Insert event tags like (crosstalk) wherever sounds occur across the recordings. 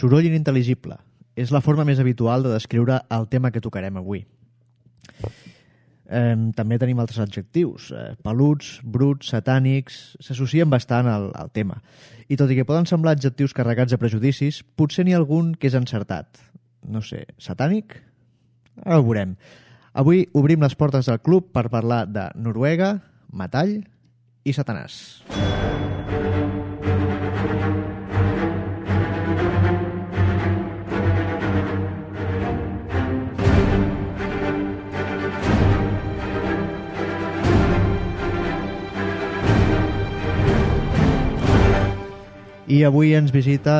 Soroll inintel·ligible. És la forma més habitual de descriure el tema que tocarem avui. Eh, també tenim altres adjectius. Eh, peluts, bruts, satànics... S'associen bastant al, al tema. I tot i que poden semblar adjectius carregats de prejudicis, potser n'hi ha algun que és encertat. No sé, satànic? Ara ho veurem. Avui obrim les portes del club per parlar de Noruega, metall i Satanàs. I avui ens visita,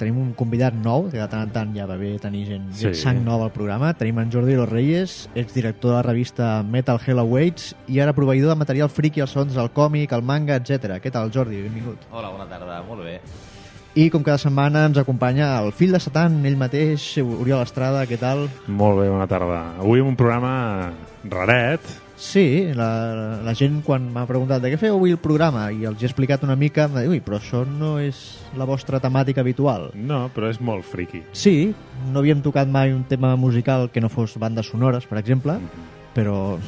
tenim un convidat nou, que de tant en tant ja va bé tenir gent, gent Sí. sang nova al programa. Tenim en Jordi Los Reyes, exdirector de la revista Metal Hell Awaits i ara proveïdor de material friki als sons del còmic, el manga, etc. Què tal, Jordi? Benvingut. Hola, bona tarda, molt bé. I com cada setmana ens acompanya el fill de Satan, ell mateix, Oriol Estrada, què tal? Molt bé, bona tarda. Avui un programa raret. Sí, la, la gent quan m'ha preguntat de què feu avui el programa i els he explicat una mica, em va dir, ui, però això no és la vostra temàtica habitual. No, però és molt friki. Sí, no havíem tocat mai un tema musical que no fos bandes sonores, per exemple, però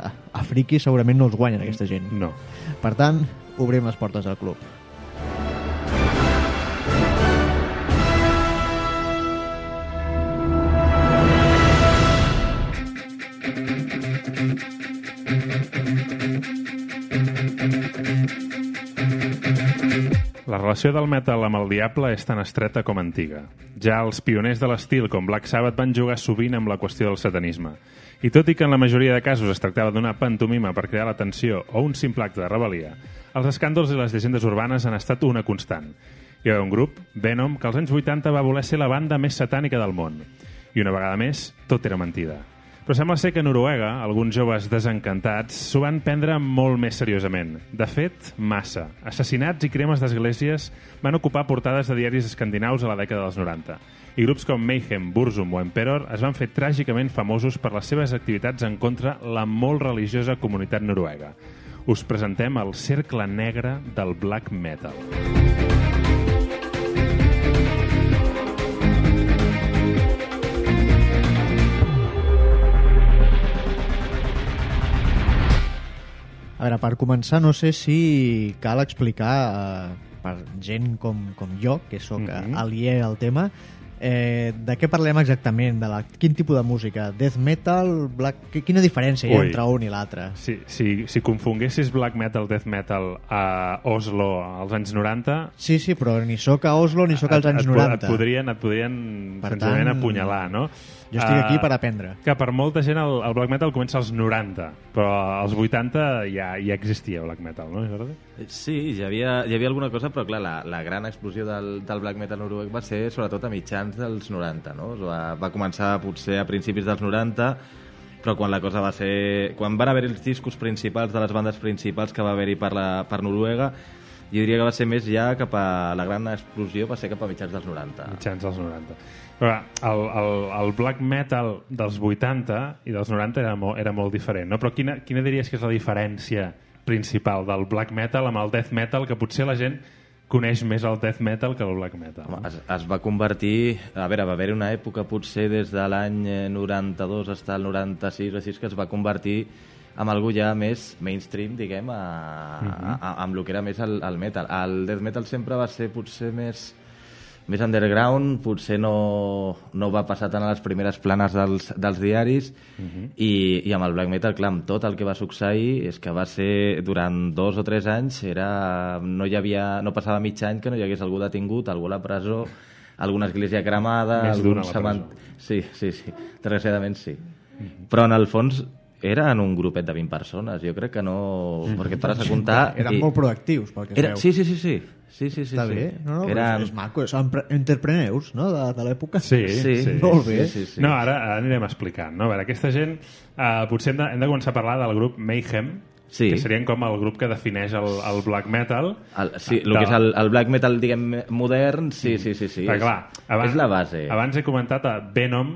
a, a friki segurament no els guanyen aquesta gent. No. Per tant, obrim les portes del club. La relació del metal amb el diable és tan estreta com antiga. Ja els pioners de l'estil, com Black Sabbath, van jugar sovint amb la qüestió del satanisme. I tot i que en la majoria de casos es tractava d'una pantomima per crear l'atenció o un simple acte de rebel·lia, els escàndols i les llegendes urbanes han estat una constant. Hi ha un grup, Venom, que als anys 80 va voler ser la banda més satànica del món. I una vegada més, tot era mentida. Però sembla ser que a Noruega, alguns joves desencantats s'ho van prendre molt més seriosament. De fet, massa. Assassinats i cremes d'esglésies van ocupar portades de diaris escandinaus a la dècada dels 90. I grups com Mayhem, Burzum o Emperor es van fer tràgicament famosos per les seves activitats en contra la molt religiosa comunitat noruega. Us presentem el cercle negre del black metal. A veure, per començar, no sé si cal explicar eh, per gent com, com jo, que sóc mm. -hmm. aliè al tema, eh, de què parlem exactament? De la, quin tipus de música? Death metal? Black... qui- Quina diferència hi ha Ui. entre un i l'altre? Si, si, si confonguessis black metal, death metal a Oslo als anys 90, Sí, sí, però ni sóc a Oslo ni sóc als anys et, et, 90. Et podrien, et podrien Per senzillament tant, apunyalar, no? Jo estic aquí Ah, per aprendre. Que per molta gent el, el black metal comença als 90, però als 80 ja, ja existia black metal, no, Jordi? Eh, Sí, hi havia, hi havia alguna cosa, però clar, la, la gran explosió del, del black metal noruec va ser sobretot a mitjans dels 90, no? Va, va començar potser a principis dels 90, però quan la cosa va ser... Quan van haver els discos principals de les bandes principals que va haver-hi per, la, per Noruega, jo diria que va ser més ja cap a... La gran explosió va ser cap a mitjans dels 90. Mitjans dels 90. Però el, el, el black metal dels 80 i dels 90 era, molt, era molt diferent, no? Però quina, quina diries que és la diferència principal del black metal amb el death metal, que potser la gent coneix més el death metal que el black metal. Home, es, es va convertir... A veure, va haver una època, potser des de l'any eh, 92 fins al 96 o així, que es va convertir en algú ja més mainstream, diguem, a, a, a, amb el que era més el, el metal. El death metal sempre va ser potser més més underground, potser no, no va passar tant a les primeres planes dels, dels diaris i, i amb el black metal, clar, amb tot el que va succeir és que va ser durant dos o tres anys era, no, hi havia, no passava mig any que no hi hagués algú detingut, algú a la presó alguna església cremada Més algun d'una a la cement- presó. sí, sí, sí, desgraciadament sí però en el fons era en un grupet de 20 persones, jo crec que no... Perquè et pares a comptar... Eren i- molt proactius, pel que era, veu. sí, sí, sí, sí. Sí, sí, sí, Està sí. bé. No, no, Eren... és, maco. Són entrepreneurs, no?, de, de l'època. Sí, Sí, sí. Molt bé. Sí, sí, sí. No, ara, ara anirem explicant. No? A veure, aquesta gent, eh, potser hem de, hem de començar a parlar del grup Mayhem, Sí. que serien com el grup que defineix el, el black metal. El, sí, el De- que és el, el black metal, diguem, modern, sí, sí, sí. sí Perquè, és, clar, abans, és la base. Abans he comentat a Venom,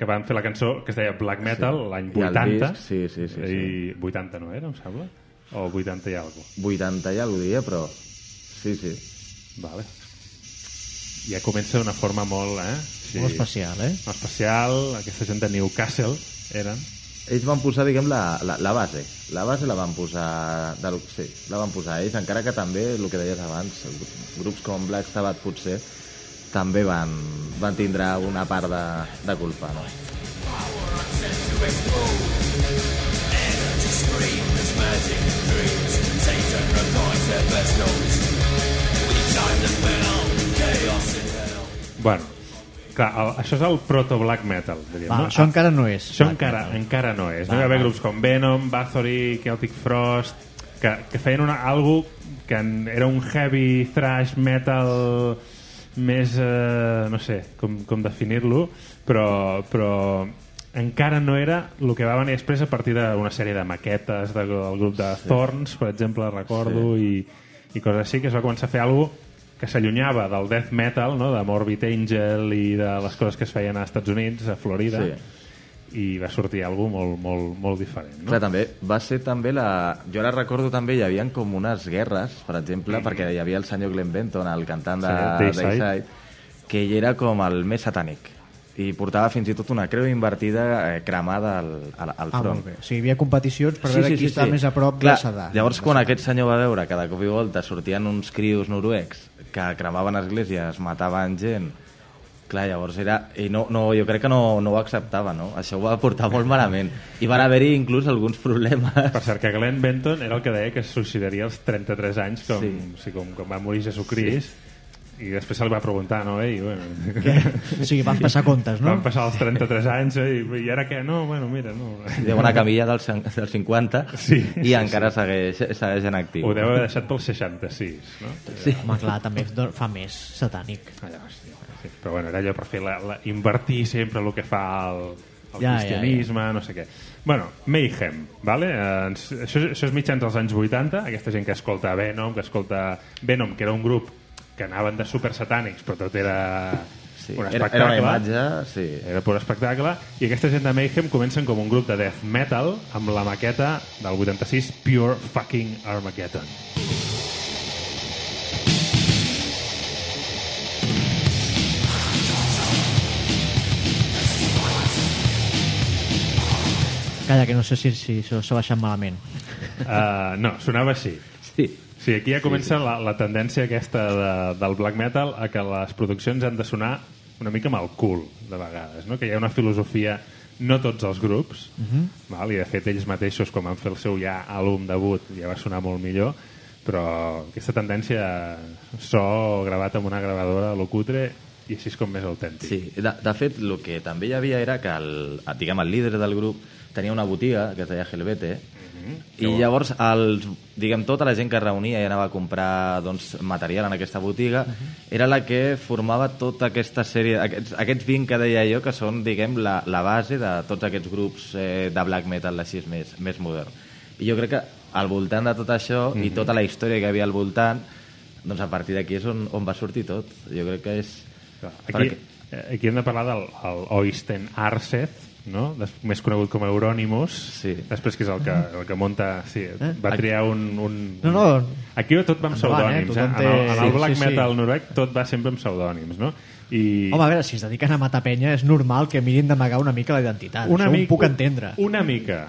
que van fer la cançó que es deia Black Metal Sí. l'any I el 80. disc, sí, sí, sí, I 80 no era, em sembla? O 80 i alguna 80 ja ho diria, però... Sí, sí. Vale. ja comença d'una forma molt... Eh? Sí, Molt especial, eh? Molt especial, aquesta gent de Newcastle eren. Ells van posar, diguem, la, la, la base. La base la van posar... De, sí, la van posar ells, encara que també, el que deies abans, grups com Black Sabbath potser també van, van tindre una part de, de culpa, no? Bueno, clar, el, això és el proto-black metal, diríem, Va, no? això encara no és. Això encara, metal. encara no és. No Va, hi va haver va. grups com Venom, Bathory, Celtic Frost, que, que feien una, algo que en- era un heavy thrash metal més, eh, no sé com, com definir-lo, però, però encara no era el que va venir després a partir d'una sèrie de maquetes de, del grup de Thorns, per exemple, recordo, i, i coses així, que es va començar a fer alguna que s'allunyava del death metal, no? de Morbid Angel i de les coses que es feien als Estats Units, a Florida, Sí. I va sortir alguna molt, molt, molt diferent. No? Clar, també va ser també la... Jo ara recordo també hi havia com unes guerres, per exemple, perquè hi havia el senyor Glenn Benton, el cantant de Sí, Dayside. Dayside, que ell era com el més satànic i portava fins i tot una creu invertida eh, cremada al, al, al Ah, front. molt bé. O sigui, hi havia competicions per veure qui està més a prop Clar, de Sadà. Llavors, quan aquest senyor va veure que de cop i volta sortien uns crios noruecs que cremaven esglésies, mataven gent, clar, llavors era... I no, no, jo crec que no, no ho acceptava, no? Això ho va portar molt malament. I van haver-hi inclús alguns problemes. Per cert, que Glenn Benton era el que deia que es suïcidaria als 33 anys com, Sí. sí. sí, com, com va morir Jesucrist i després se li va preguntar, no? Ei, bueno, O sigui, van passar comptes, no? Van passar els 33 anys eh, i, i ara què? No, bueno, mira, no. Deu una camilla dels, dels 50 Sí, i sí, encara segueix, segueix en actiu. Ho deu haver deixat pels 66, no? Sí. Home, clar, també fa més satànic. Allà, sí, sí. Però bueno, era allò per fer la, la, invertir sempre el que fa el, el Ja, ja, cristianisme, no sé què. Bueno, Mayhem, vale? Eh, això, això és mitjans dels anys 80, aquesta gent que escolta Venom, que escolta Venom, que era un grup que anaven de super satànics, però tot era Sí. un Era, espectacle. era una imatge... Sí. Era pur espectacle. I aquesta gent de Mayhem comencen com un grup de death metal amb la maqueta del 86 Pure Fucking Armageddon. Calla, que no sé si, si això s'ha baixat malament. Uh, no, sonava així. sí. Sí, aquí ja comença la, la tendència aquesta de, del black metal a que les produccions han de sonar una mica amb el cul, de vegades, no? que hi ha una filosofia, no tots els grups, uh -huh. val? i de fet ells mateixos, com van fer el seu ja àlbum debut, ja va sonar molt millor, però aquesta tendència so gravat amb una gravadora a lo cutre i així és com més autèntic. Sí, de, de fet, el que també hi havia era que el, diguem, el líder del grup tenia una botiga que es deia Helvete, i llavors els, diguem, tota la gent que es reunia i anava a comprar doncs, material en aquesta botiga era la que formava tota aquesta sèrie, aquests, aquests 20 que deia jo que són, diguem, la, la base de tots aquests grups eh, de black metal així més, més modern. I jo crec que al voltant de tot això i tota la història que hi havia al voltant doncs a partir d'aquí és on, on va sortir tot. Jo crec que és... Aquí, perquè- eh, aquí hem de parlar del el Oysten Arseth, no? Més conegut com Euronymous, Sí. després que és el que, el que munta... Sí, va triar un... un No, no. Aquí tot va amb Endavant, eh? pseudònims. Eh? Tothom En, el, té- en el sí, black sí, sí. metal noruec tot va sempre amb pseudònims, no? I Home, a veure, si es dediquen a matar penya, és normal que mirin d'amagar una mica la identitat. una Això mica, ho puc entendre. Una mica.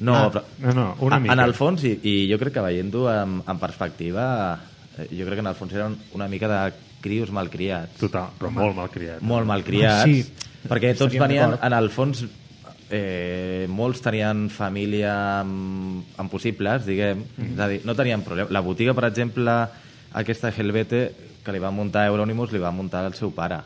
No, Ah. però, No, no, una a- mica. En el fons, i, i jo crec que veient-ho en, en perspectiva, eh, jo crec que en el fons eren una mica de crios malcriats. Total, però molt malcriat. Molt malcriats. Sí. Perquè tots Estaríem venien, en el fons, eh, molts tenien família amb, amb possibles, diguem. Mhm. És a dir, no tenien problema. La botiga, per exemple, aquesta Helvete, que li va muntar Euronymous, li va muntar el seu pare.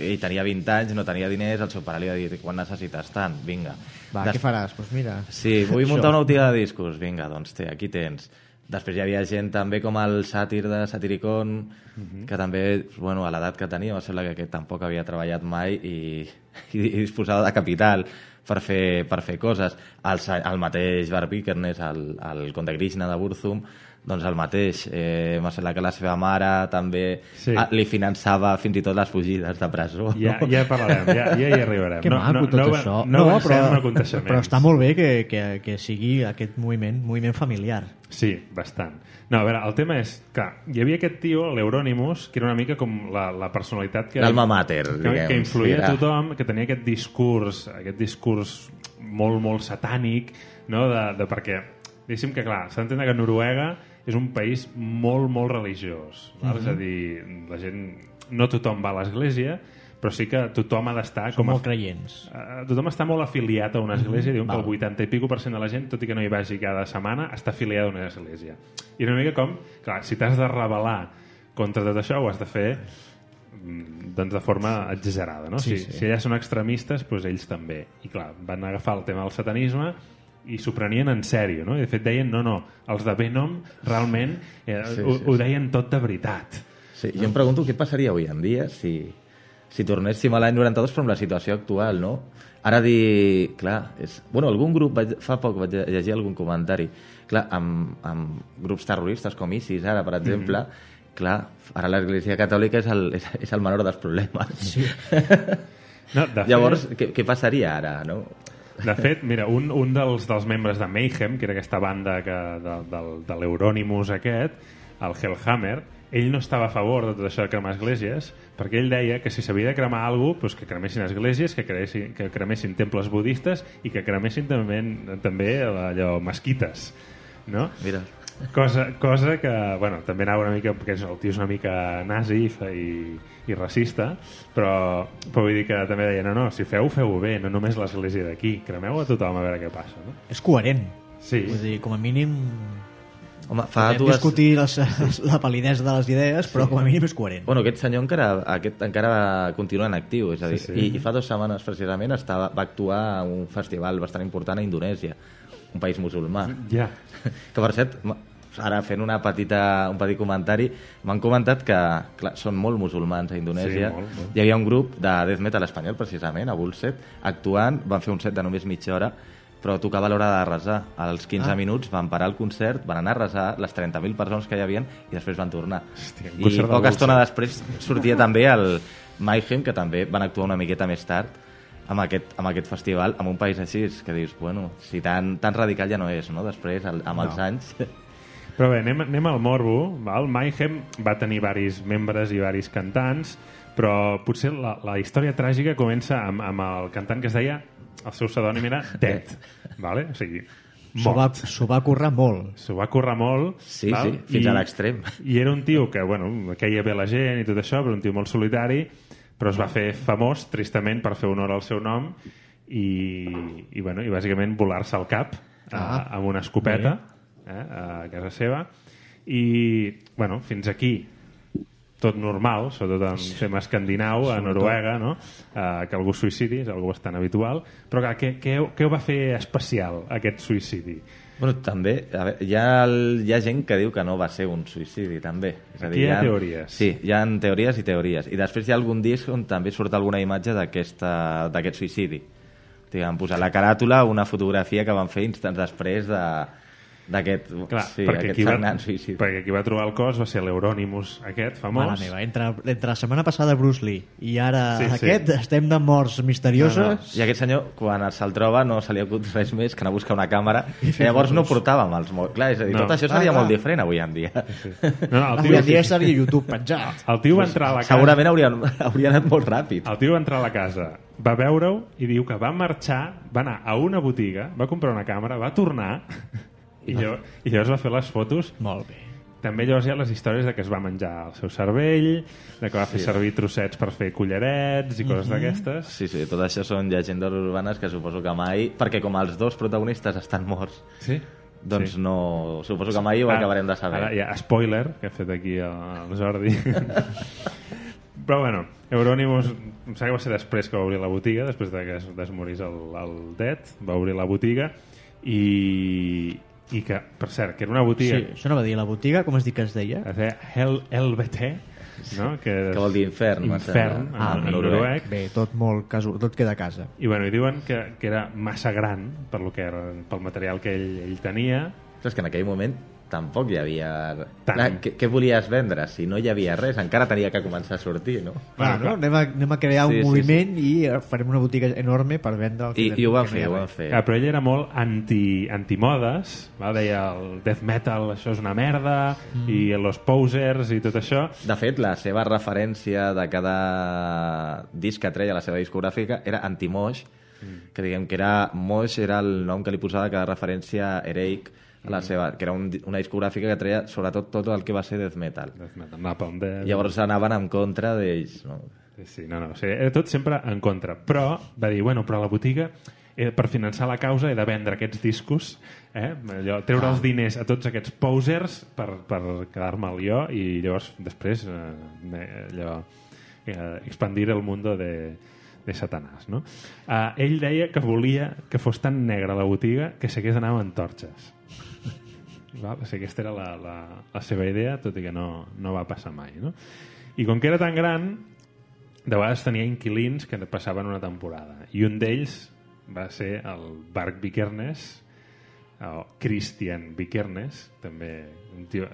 I tenia 20 anys, no tenia diners, el seu pare li va dir, quan necessites tant? Vinga. Va, Des- què faràs? Doncs pues mira. Sí, vull muntar una botiga de discos. Vinga, doncs té, aquí tens. Després hi havia gent també com el sàtir de Satiricon, que també, bueno, a l'edat que tenia, em sembla que aquest tampoc havia treballat mai i, i, (laughs) i disposava de capital per fer, per fer coses. El, el mateix Bar Vikernes, el, el Conte Krishna de Burzum, doncs el mateix. Eh, em sembla que la seva mare també Sí. ah, li finançava fins i tot les fugides de presó. Ja, no? ja parlarem, ja, ja hi arribarem. Que maco tot no, això. No, no però, però està molt bé que, que, que sigui aquest moviment, moviment familiar. Sí, bastant. No, a veure, el tema és que hi havia aquest tio, l'Euronymous, que era una mica com la, la personalitat que... L'alma mater, que, diguem. que influïa a tothom, que tenia aquest discurs, aquest discurs molt, molt satànic, no? de, de perquè, diguéssim que, clar, s'ha d'entendre que Noruega és un país molt, molt religiós. Val? És a dir, la gent... No tothom va a l'església, però sí que tothom ha d'estar Som com a molt creients. Uh, tothom està molt afiliat a una església, diuen que val. el 80 i pico per cent de la gent, tot i que no hi vagi cada setmana, està afiliada a una església. I una mica com, clar, si t'has de rebel·lar contra tot això, ho has de fer mm, doncs de forma exagerada, no? Sí, si, sí. si elles són extremistes, doncs ells també. I clar, van agafar el tema del satanisme i s'ho prenien en sèrio, no? I de fet deien, no, no, els de Venom realment eh, Sí, ho, sí, ho deien tot de veritat. Sí, jo em pregunto què passaria avui en dia si, si tornéssim a l'any 92 però amb la situació actual, no? Ara dir... Clar, és... Bueno, algun grup... Vaig, fa poc vaig llegir algun comentari. Clar, amb, amb grups terroristes com ISIS, ara, per exemple, mm -hmm. clar, ara l'Església Catòlica és el, és, és el menor dels problemes. Sí. (laughs) No, de Llavors, fet, què, què passaria ara, no? De fet, mira, un, un dels, dels membres de Mayhem, que era aquesta banda que, de, de, de l'Euronymous aquest, el Hellhammer, ell no estava a favor de tot això de cremar esglésies, perquè ell deia que si s'havia de cremar alguna cosa, doncs que cremessin esglésies, que cremessin, que cremessin temples budistes i que cremessin també, també allò, mesquites. No? Mira, Cosa, cosa que, bueno, també anava una mica, perquè el tio és una mica nazi i, i racista, però, però vull dir que també deia, no, no, si feu, feu-ho bé, no només l'església d'aquí, cremeu a tothom a veure què passa, no? És coherent. Sí, Vull dir, com a mínim... home, fa Podem dues... discutir les, la validesa de les idees, però com a mínim és coherent. Bueno, aquest senyor encara, aquest encara continua en actiu, és a dir, Sí, sí, sí. sí. I, i fa dues setmanes precisament estava, va actuar a un festival bastant important a Indonèsia, un país musulmà. ja. (laughs) Que per cert, ara fent una petita, un petit comentari, m'han comentat que clar, són molt musulmans a Indonèsia. Sí, molt, molt. Hi havia un grup de death metal espanyol, precisament, a Bullset, actuant, van fer un set de només mitja hora, però tocava a l'hora de resar. Als 15 Ah. minuts van parar el concert, van anar a resar les 30.000 persones que hi havien i després van tornar. Hòstia, I poca estona després sortia també el Mayhem, que també van actuar una miqueta més tard amb aquest, amb aquest festival, amb un país així, que dius, bueno, si tan, tan radical ja no és, no? Després, el, amb els No. anys... Però bé, anem, anem al morbo. Val? Mayhem va tenir varis membres i varis cantants, però potser la, la història tràgica comença amb, amb el cantant que es deia, el seu pseudònim era Dead, vale? o sigui, S'ho va, va currar molt. S'ho va currar molt. Sí, sí, fins a l'extrem. I era un tio que, bueno, queia bé la gent i tot això, però un tio molt solitari, però es va fer famós, tristament, per fer honor al seu nom i, i, bueno, i bàsicament volar-se al cap Ah, ah, amb una escopeta eh, a casa seva i, bueno, fins aquí tot normal, sobretot en tema escandinau, a Noruega, no? Eh, que algú suïcidi, és algo bastant habitual. Però clar, què, què, què ho va fer especial, aquest suïcidi? Bueno, també, a veure, hi, ha el, hi ha gent que diu que no va ser un suïcidi, també. És Aquí hi ha han- teories. Sí, hi ha teories i teories. I després hi ha algun disc on també surt alguna imatge d'aquest suïcidi. Diguem, posar la caràtula una fotografia que van fer instants després de d'aquest sí, perquè, aquest qui va, sagnant suïcidi. perquè qui va trobar el cos va ser l'Euronymous aquest, famós. Mare meva, entre, entre la setmana passada Bruce Lee i ara Sí, sí. aquest, estem de morts misterioses. I aquest senyor, quan se'l troba, no se li acut res més que anar a buscar una càmera. (laughs) I llavors no portàvem els mòbils. Clar, és a dir, No. tot això Ah, seria clar. molt diferent avui en dia. No, no, el Avui tio, en dia estaria a YouTube penjat. el tio va entrar a la casa... Segurament hauria, hauria anat molt ràpid. El tio va entrar a la casa, va veure-ho i diu que va marxar, va anar a una botiga, va comprar una càmera, va tornar i, llavors, i llavors va fer les fotos. Molt bé. També llavors hi ha les històries de que es va menjar el seu cervell, de que va fer Sí. servir trossets per fer collarets i coses d'aquestes. Sí, sí, tot això són llegendes urbanes que suposo que mai... Perquè com els dos protagonistes estan morts, Sí? doncs Sí. no... Suposo que mai ho Ara- acabarem de saber. Ara hi ha spoiler, que ha fet aquí el, el Jordi. (laughs) Però bueno, Euronymous, em sembla que va ser després que va obrir la botiga, després de que es desmorís el, el Dead, va obrir la botiga i, i que, per cert, que era una botiga Sí, això no va dir la botiga, com es diu que es deia? es deia Hell LBT, no? que, Que vol dir infern, infern en, Ah, en bé. noruec. Bé, tot molt casu... tot queda a casa. I, bueno, i diuen que, que era massa gran per lo que era, pel material que ell, ell tenia. Però és que en aquell moment, tampoc hi havia... Tant. Clar, què, què volies vendre? Si no hi havia res, encara tenia que començar a sortir, no? Clar, no? Anem, a, anem a crear Sí, un sí, moviment i eh, farem una botiga enorme per vendre el I, que i ho van fer, ho van fer. Clar, però ell era molt anti, antimodes, va? deia el death metal això és una merda, mm. i los posers i tot això. De fet, la seva referència de cada disc que treia a la seva discogràfica era Antimoix, Mm. que diguem que era Moix era el nom que li posava cada referència heroic a la seva, que era un, una discogràfica que treia sobretot tot el que va ser death metal. Death metal, Napalm Death... Llavors anaven en contra d'ells, no? Sí, no, no, o sigui, era tot sempre en contra. Però va dir, bueno, però la botiga eh, per finançar la causa he de vendre aquests discos, eh? allò, treure Ah. els diners a tots aquests posers per, per quedar-me'l jo i llavors després eh, me- allò, eh, expandir el mundo de, de Satanàs. No? Eh, ell deia que volia que fos tan negra la botiga que s'hagués d'anar amb antorxes. Val? O sigui, aquesta era la, la, la seva idea, tot i que no, no va passar mai. No? I com que era tan gran, de vegades tenia inquilins que passaven una temporada. I un d'ells va ser el Bark Vikernes, o Christian Vikernes, també un tio,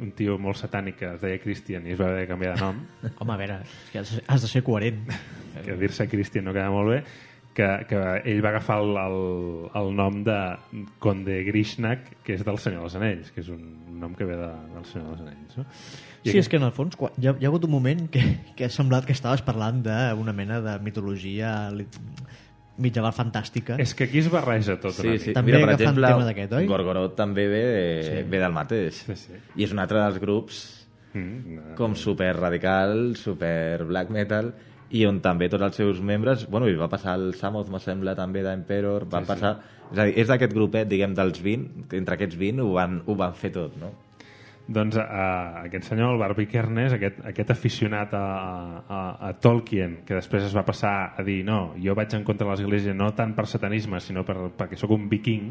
un tio molt satànic que es deia Christian i es va haver de canviar de nom, (laughs) Home, a veure, que has, has de ser coherent. que dir-se Christian no queda molt bé, que, que ell va agafar el, el, el nom de Conde Grishnak, que és del Senyor dels Anells, que és un nom que ve de, del Senyor dels Anells. No? Sí, és que en el fons quan, hi, ha, hi ha hagut un moment que, que ha semblat que estaves parlant d'una mena de mitologia mitjaval fantàstica. És que aquí es barreja tot una Sí, mica. sí. També Mira, per agafant exemple, tema d'aquest, oi? Gorgoroth també ve, sí. ve del mateix. Sí, sí. I és un altre dels grups Mm, no. com super radical, super black metal, i on també tots els seus membres... Bueno, i va passar el Samoth, me sembla, també d'Emperor, va sí, passar... És a dir, és d'aquest grupet, diguem, dels 20, que entre aquests 20 ho van, ho van fer tot, no? Doncs a, aquest senyor, el Barbie Kernes, aquest, aquest aficionat a, a, a Tolkien, que després es va passar a dir no, jo vaig en contra de l'Església no tant per satanisme, sinó per, perquè sóc un viking,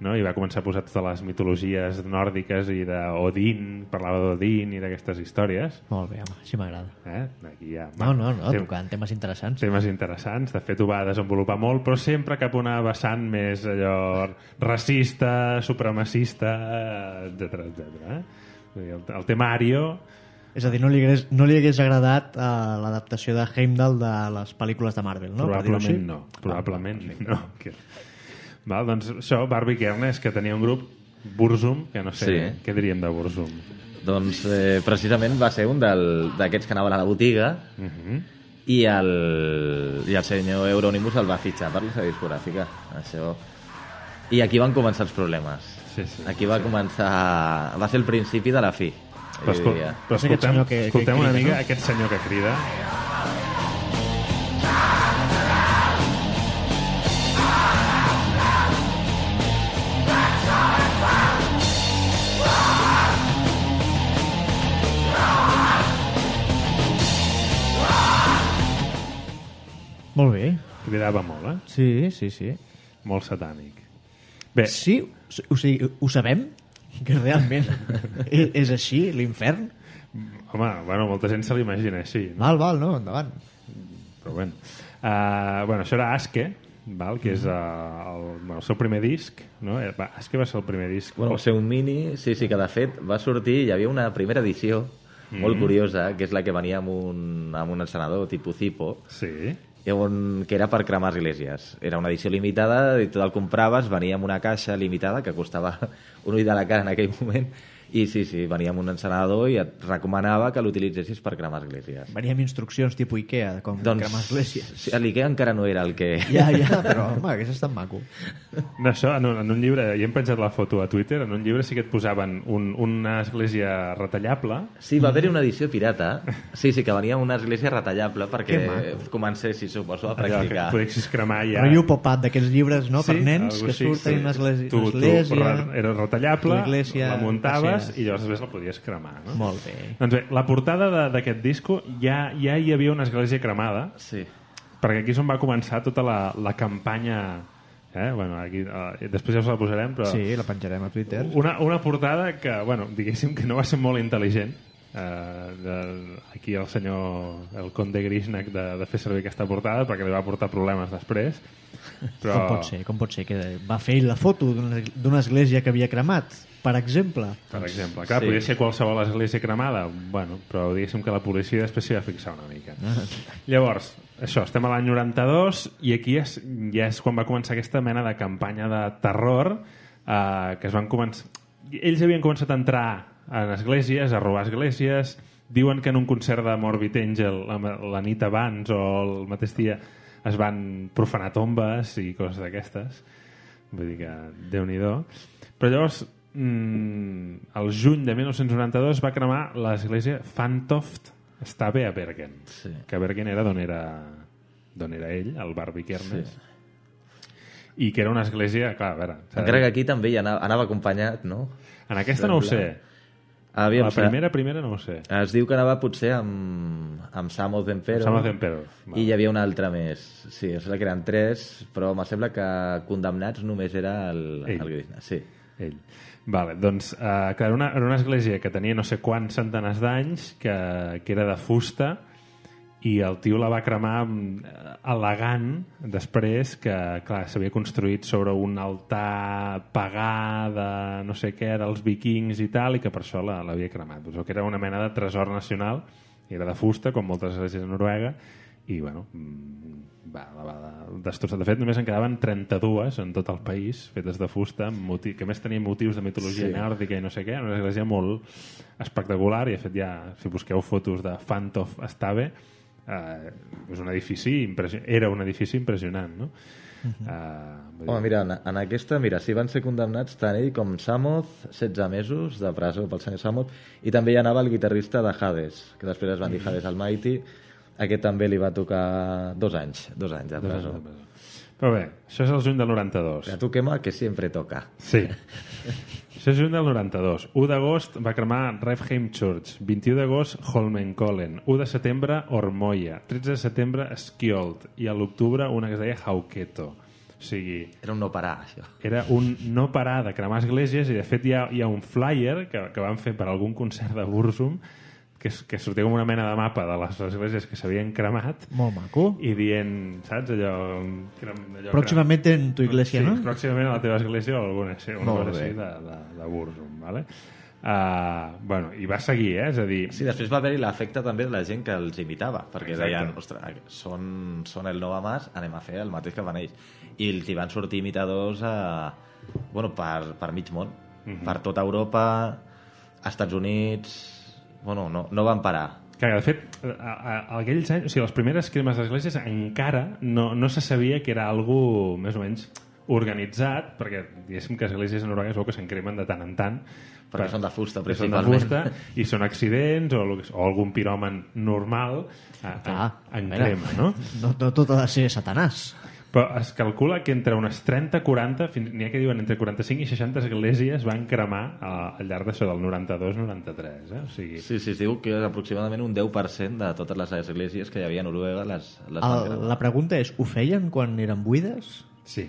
no? i va començar a posar totes les mitologies nòrdiques i d'Odin, parlava d'Odin i d'aquestes històries. Molt bé, home, així m'agrada. Eh? Aquí ja, No, no, no, tem- tocant temes interessants. temes interessants, de fet ho va desenvolupar molt, però sempre cap una vessant més allò racista, supremacista, etc etc. Eh? El, el tema Ario És a dir, no li hagués, no li hagués agradat uh, l'adaptació de Heimdall de les pel·lícules de Marvel, no? Probablement no, probablement no. Que... Val, doncs això, Barbie Kernes, que tenia un grup Burzum, que no sé, Sí. què diríem de Burzum? Doncs eh, precisament va ser un d'aquests que anaven a la botiga Uh -huh. i el, i el senyor Euronymous el va fitxar per la seva discogràfica. Això. I aquí van començar els problemes. Sí, sí. Aquí va començar... Va ser el principi de la fi. Però, escol però escoltem, que- que escoltem una crida, mica no? aquest senyor que crida. Molt bé. Cridava molt, eh? Sí, sí, sí. Molt satànic. Bé, Sí, o sigui, ho sabem? Que realment és, (laughs) és així, l'infern? home, bueno, molta gent se l'imagina així, no? Val, val, no? Endavant. però bueno. Uh, bueno, això era Aske, val? que és uh, el, bueno, el seu primer disc, no? Eh, Va, Aske va ser el primer disc. Bueno, ser un mini, sí, sí, que de fet va sortir, hi havia una primera edició molt curiosa, que és la que venia amb un, amb un encenedor tipus Zipo, Sí. On, que era per cremar esglésies. Era una edició limitada i tu el compraves, venia amb una caixa limitada que costava (laughs) un ull de la cara en aquell moment i sí, sí, venia amb un encenedor i et recomanava que l'utilitzessis per cremar esglésies. Venia amb instruccions tipus Ikea, de com doncs... cremar esglésies. sí, l'Ikea encara no era el que... Ja, ja, però home, hagués estat maco. No, això, en un, en un llibre, i hem penjat la foto a Twitter, en un llibre sí que et posaven un, una església retallable, Sí, va haver-hi una edició pirata. Sí, sí, que venia una església retallable perquè comencessis, suposo, a allò que practicar. podessis cremar ja... Rotllo pop-up d'aquests llibres, no?, per nens que surten sí. una església, tu, església... Tu, era retallable, la muntaves passees. i llavors després la podies cremar. No? Molt bé. Doncs bé, la portada d'aquest disco ja, ja hi havia una església cremada, Sí. perquè aquí és on va començar tota la, la campanya... Eh? Bueno, aquí, eh, després ja us la posarem, però... Sí, la penjarem a Twitter. Una, una portada que, bueno, diguéssim que no va ser molt intel·ligent, eh, de, aquí el senyor, el conde Grishnak de, de fer servir aquesta portada perquè li va portar problemes després. Però... Com pot ser? Com pot ser que va fer la foto d'una església que havia cremat, per exemple? Per exemple, clar, Sí. sí. podria ser qualsevol església cremada, bueno, però diguéssim que la policia després s'hi va fixar una mica. Ah. Llavors, això, estem a l'any 92 i aquí és, ja és quan va començar aquesta mena de campanya de terror eh, que es van començar... Ells havien començat a entrar en esglésies, a robar esglésies, diuen que en un concert de Morbid Angel la, la nit abans o el mateix dia es van profanar tombes i coses d'aquestes vull dir que déu nhi però llavors mm, el juny de 1992 va cremar l'església Fantoft Stave a Bergen Sí. que Bergen era d'on era d'on era ell, el Barbie Kernes Sí. i que era una església, clar, a veure Encara que aquí també hi anava, anava acompanyat, no? en aquesta no ho sé Aviam, la primera, primera no ho sé Es diu que anava potser amb, amb Samoth Empero. Samoth Emperor I hi havia una altra més. Sí, em sembla que eren tres, però em sembla que condemnats només era el, Ell. el Grishna. Sí. ell. Vale, doncs, eh, clar, una, era una església que tenia no sé quants centenars d'anys, que, que era de fusta, i el tio la va cremar mm, al·legant després que, clar, s'havia construït sobre un altar pagà de no sé què, dels vikings i tal, i que per això l'havia cremat. Doncs, que era una mena de tresor nacional, i era de fusta, com moltes esglésies de Noruega, i, bueno, mm, va, la va destrossar. De fet, només en quedaven 32 en tot el país, fetes de fusta, amb motiu, que a més tenien motius de mitologia Sí. nòrdica i no sé què, una església molt espectacular, i de fet ja, si busqueu fotos de Fantof Stave, eh, és un edifici impressionant, era un edifici impressionant, no? Uh -huh. Home, mira, en, en aquesta, mira, sí van ser condemnats tant ell com Samoth, 16 mesos de presó pel senyor Samoth, i també hi anava el guitarrista de Hades, que després es van dir Hades Almighty, aquest també li va tocar dos anys, dos anys de presó. Però bé, això és el juny del 92. A tu quema que sempre toca. Sí. (laughs) Això és juny del 92. 1 d'agost va cremar Refheim Church. 21 d'agost, Holmenkollen. 1 de setembre, Ormoia. 13 de setembre, Skjold. I a l'octubre, una que es deia Hauketo. O sigui, Era un no parar, això. era un no parar de cremar esglésies i de fet hi ha, hi ha un flyer que, que van fer per algun concert de Bursum que, que sortia com una mena de mapa de les esglésies que s'havien cremat Molt maco. i dient, saps, allò... crem- allò Pròximamente en tu iglesia, sí, no? pròximament a la teva església o alguna, sí, una Molt cosa bé. així de, de, de Bursum, vale? Uh, bueno, i va seguir, eh? És a dir, Sí, després va haver-hi l'efecte també de la gent que els imitava, perquè Exacte. deien, ostres, són, són el Nova Mas, anem a fer el mateix que fan ells. I els hi van sortir imitadors a, bueno, per, per mig món, per tota Europa, Estats Units... Bueno, no, no van parar. que de fet, a, a, a aquells anys, o sigui, les primeres cremes d'esglésies encara no, no se sabia que era algú més o menys organitzat, perquè diguéssim que esglésies a Noruega veu que se'n cremen de tant en tant, Perquè són de fusta, que són de principalment. fusta i són accidents o, o algun piròman normal a, a, Clar, en crema, no? No, no tot ha de ser satanàs. Però es calcula que entre unes 30-40, fins- n'hi ha que diuen entre 45 i 60 esglésies van cremar a, al llarg d'això del 92-93. Eh? O sigui, Sí, sí, es diu que aproximadament un 10% de totes les esglésies que hi havia a Noruega les, les van El, cremar. la pregunta és, ho feien quan eren buides? sí.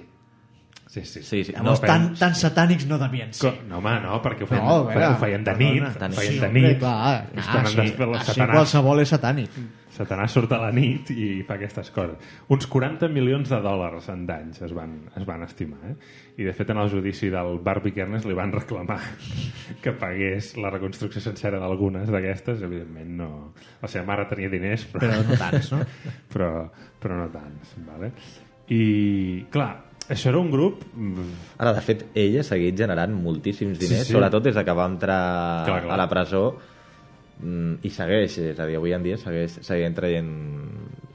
Sí, sí. Sí, sí. Llavors, No, tan, tan satànics no devien ser. no, home, no, perquè ho feien, No, veure, ho feien de nit. perdona. Ho feien Sí, de nit. clar, És ah, sí, han de- així Satanàs, qualsevol és satànic. Satanàs surt a la nit i fa aquestes coses. Uns 40 milions de dòlars en danys es van, es van estimar. Eh? I, de fet, en el judici del Barbie Kernes li van reclamar (laughs) que pagués la reconstrucció sencera d'algunes d'aquestes. Evidentment, no... La seva mare tenia diners, però, Però no tants, no? (laughs) però, però no tants. Vale? I, clar, això era un grup... mm, Ara, de fet, ell ha seguit generant moltíssims diners, Sí, sí. sobretot des de que va entrar Clar, clar. a la presó mm, i segueix, és a dir, avui en dia segueix, segueix traient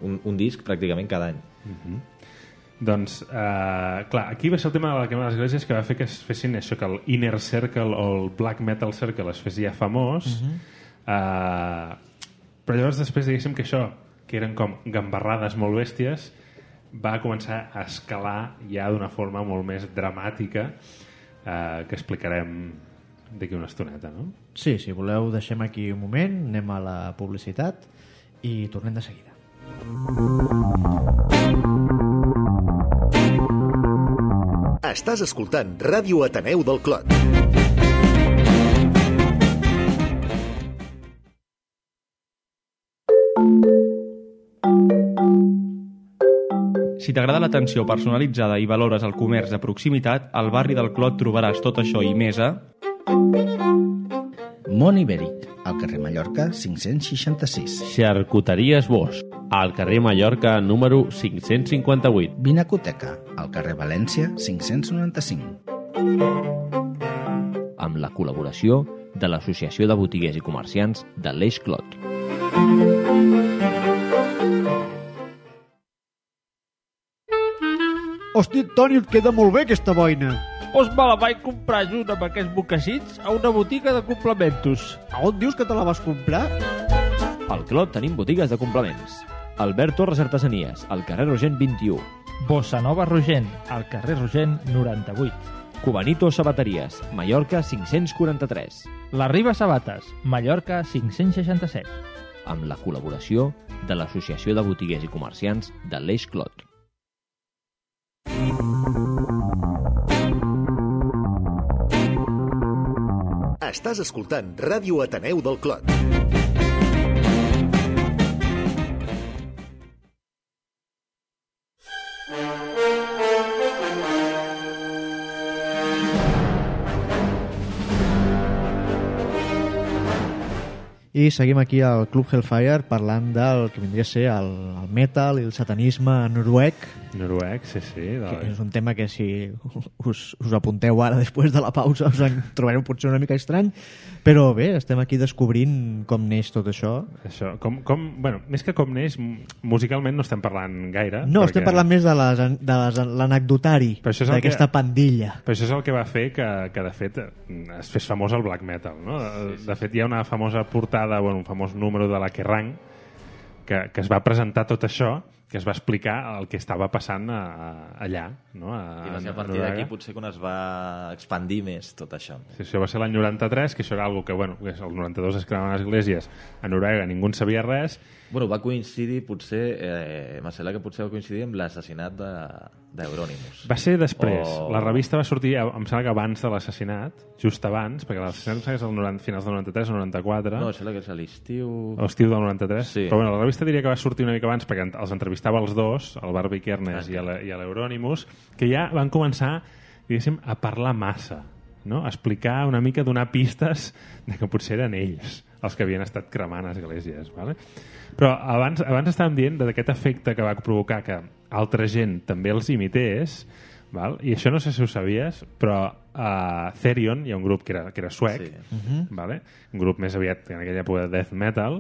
un, un disc pràcticament cada any. Doncs, eh, clar, aquí va ser el tema de la quema de les esglésies que va fer que es fessin això, que el Inner Circle o el Black Metal Circle es fes ja famós. Uh -huh. eh, però llavors després diguéssim que això, que eren com gambarrades molt bèsties, va començar a escalar ja d'una forma molt més dramàtica eh, que explicarem d'aquí una estoneta, no? Sí, si voleu, deixem aquí un moment, anem a la publicitat i tornem de seguida. Estàs escoltant Ràdio Ateneu del Clot. Si t'agrada l'atenció personalitzada i valores el comerç de proximitat, al barri del Clot trobaràs tot això i més a... Mont Ibèric, al carrer Mallorca 566. Xarcuteries Bosch, al carrer Mallorca número 558. Vinacoteca, al carrer València 595. Amb la col·laboració de l'Associació de Botiguers i Comerciants de l'Eix Clot. Hosti, Toni, et queda molt bé aquesta boina. Doncs me la vaig comprar junt amb aquests mocassins a una botiga de complementos. A on dius que te la vas comprar? Al Clot tenim botigues de complements. Albert Torres Artesanies, al carrer Rogent 21. Bossa Nova Rogent, al carrer Rogent 98. Cubanito Sabateries, Mallorca 543. La Riba Sabates, Mallorca 567. Amb la col·laboració de l'Associació de Botiguers i Comerciants de l'Eix Clot. Estàs escoltant Ràdio Ateneu del Clot. I seguim aquí al Club Hellfire parlant del que vindria a ser el, el metal i el satanisme noruec, Noruec, sí, sí. Que és un tema que si us, us apunteu ara després de la pausa us en trobareu potser una mica estrany, però bé, estem aquí descobrint com neix tot això. Això, com, com, bueno, més que com neix, musicalment no estem parlant gaire. No, estem parlant més de l'anecdotari d'aquesta que- pandilla. Però això és el que va fer que, que de fet, es fes famós el black metal. No? De, de fet, hi ha una famosa portada, bueno, un famós número de la Kerrang, que, que es va presentar tot això, que es va explicar el que estava passant a, a, allà. No? A, I va ser a partir d'aquí potser quan es va expandir més tot això. Sí, això va ser l'any 93, que això era algo que, bueno, que el 92 es cremaven esglésies a Noruega, ningú en sabia res, Bueno, va coincidir, potser, eh, sembla que potser va coincidir amb l'assassinat de- d'Eurònimus. Va ser després. O- La revista va sortir, eh, em sembla que abans de l'assassinat, just abans, perquè l'assassinat em sembla que és el 90, finals del 93 o 94, No, em sembla que és a l'estiu... o estiu del 93. Sí. Però bueno, la revista diria que va sortir una mica abans perquè els entrevistava els dos, el Barbie Kernes Ah, i a i a l'Euronimus, que ja van començar, diguéssim, a parlar massa, no? a explicar una mica, donar pistes de que potser eren ells els que havien estat cremant esglésies. Vale? Però abans, abans estàvem dient d'aquest efecte que va provocar que altra gent també els imités, val? i això no sé si ho sabies, però a Therion hi ha un grup que era, que era suec, Sí. vale? un grup més aviat en aquella època de death metal,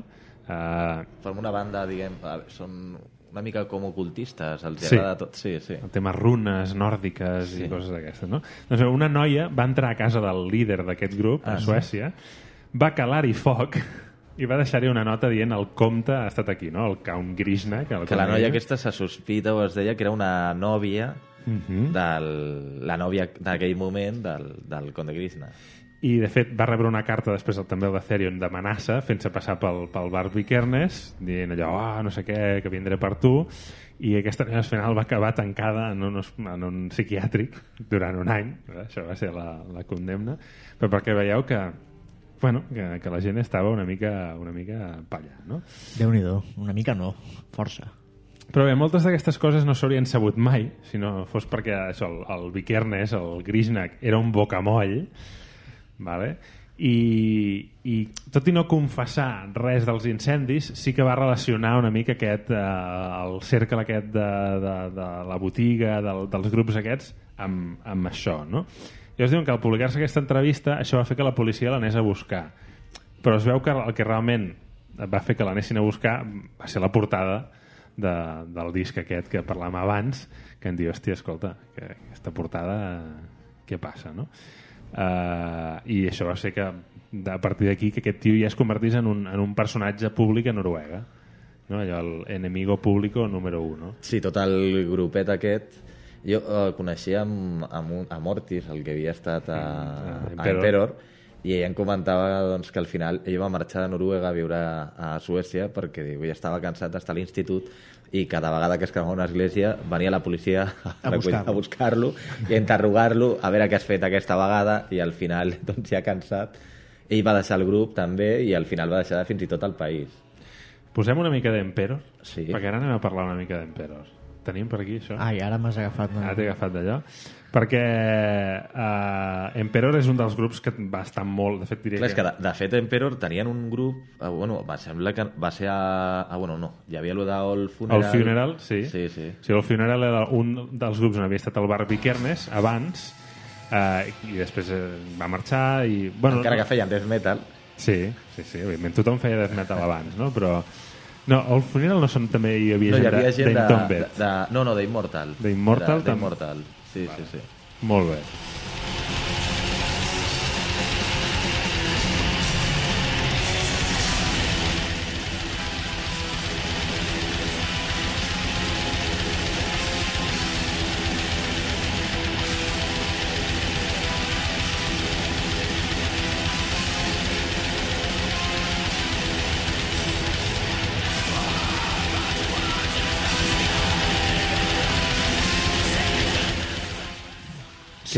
uh, Forma una banda, diguem, a- són una mica com ocultistes, els Sí. agrada tot. Sí, sí. el tema runes nòrdiques sí. Sí. i coses d'aquestes, no? Doncs una noia va entrar a casa del líder d'aquest grup, a Ah, sí. Suècia, va calar-hi foc i va deixar-hi una nota dient el comte ha estat aquí, no? El Count Grishna. Que, el Que la noia aquesta se sospita o es deia que era una nòvia Mhm. del, la nòvia d'aquell moment del, del Conde Krishna. I, de fet, va rebre una carta després també el de Therion d'amenaça, fent-se passar pel, pel Barbie Kernes, dient allò, ah, no sé què, que vindré per tu, i aquesta noia al final va acabar tancada en un, en un psiquiàtric durant un any, eh? això va ser la, la condemna, però perquè veieu que, bueno, que, que la gent estava una mica, una mica palla, no? déu nhi una mica no, força. Però bé, moltes d'aquestes coses no s'haurien sabut mai, si no fos perquè això, el, el Vikernes, el Grishnak, era un bocamoll, vale? I, i tot i no confessar res dels incendis, sí que va relacionar una mica aquest, eh, el cercle aquest de, de, de la botiga, del, dels grups aquests, amb, amb això, no? I es diuen que al publicar-se aquesta entrevista, això va fer que la policia l'anés a buscar. Però es veu que el que realment va fer que l'anessin a buscar va ser la portada de, del disc aquest que parlàvem abans, que em diu, hòstia, escolta, que aquesta portada, què passa, no? Uh, I això va ser que, a partir d'aquí, que aquest tio ja es convertís en un, en un personatge públic a Noruega. No? Allò, el enemigo público número 1, no? Sí, tot el grupet aquest jo eh, coneixia amb, amb, un, amb Mortis, el que havia estat a, Ah, a Emperor. Emperor, i ell em comentava doncs, que al final ell va marxar de Noruega a viure a, a Suècia perquè diu, ja estava cansat d'estar a l'institut i cada vegada que es cremava una església venia la policia (laughs) a, A buscar-lo. a buscar-lo i a interrogar-lo a veure què has fet aquesta vegada i al final, (laughs) doncs ja cansat ell va deixar el grup també i al final va deixar fins i tot el país Posem una mica d'Emperor, Sí. perquè ara anem a parlar una mica d'Emperor. Tenim per aquí, això? Ai, ara m'has agafat... Ara t'he agafat d'allò. Perquè uh, Emperor és un dels grups que va estar molt... De fet, diria Clar, és que de, de fet Emperor tenien un grup eh, bueno, va, sembla que va ser a, a bueno, no, hi havia el d'All Funeral El Funeral, sí. sí, sí. sí el Funeral era un dels grups on havia estat el Bar Vikernes abans eh, i després va marxar i... Bueno, encara que feien death metal Sí, sí, sí, evidentment tothom feia death metal abans, no? Però... No, el Funeral no són també hi havia no, gent, hi havia gent de, de, de, no, no, d'Immortal D'Immortal també? d'Immortal, sí, sí, sí Molt bé.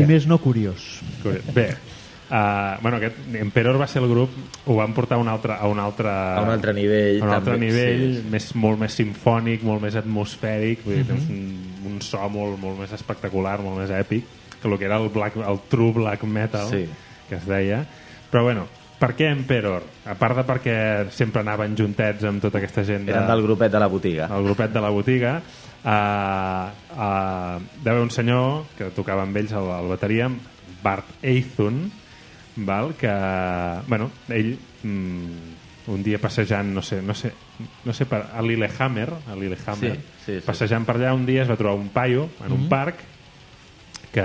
Si més no, curiós. Curiós. Bé, uh, bueno, aquest Emperor va ser el grup, ho van portar a un altre, a un altre, a un altre nivell, a un altre també, nivell sí, sí. Més, molt més simfònic, molt més atmosfèric, vull dir, Mhm. tens un, un so molt, molt més espectacular, molt més èpic, que el que era el, black, el true black metal, Sí. que es deia. Però bueno, per què Emperor? A part de perquè sempre anaven juntets amb tota aquesta gent... De, eren del grupet de la botiga el grupet de la botiga uh, uh, hi va haver un senyor que tocava amb ells el, el bateria Bart Eithun val? que bueno, ell mm, un dia passejant no sé, no sé, no sé per, a Lillehammer, a Lillehammer Sí, sí, sí. passejant per allà un dia es va trobar un paio en un Mhm. parc que,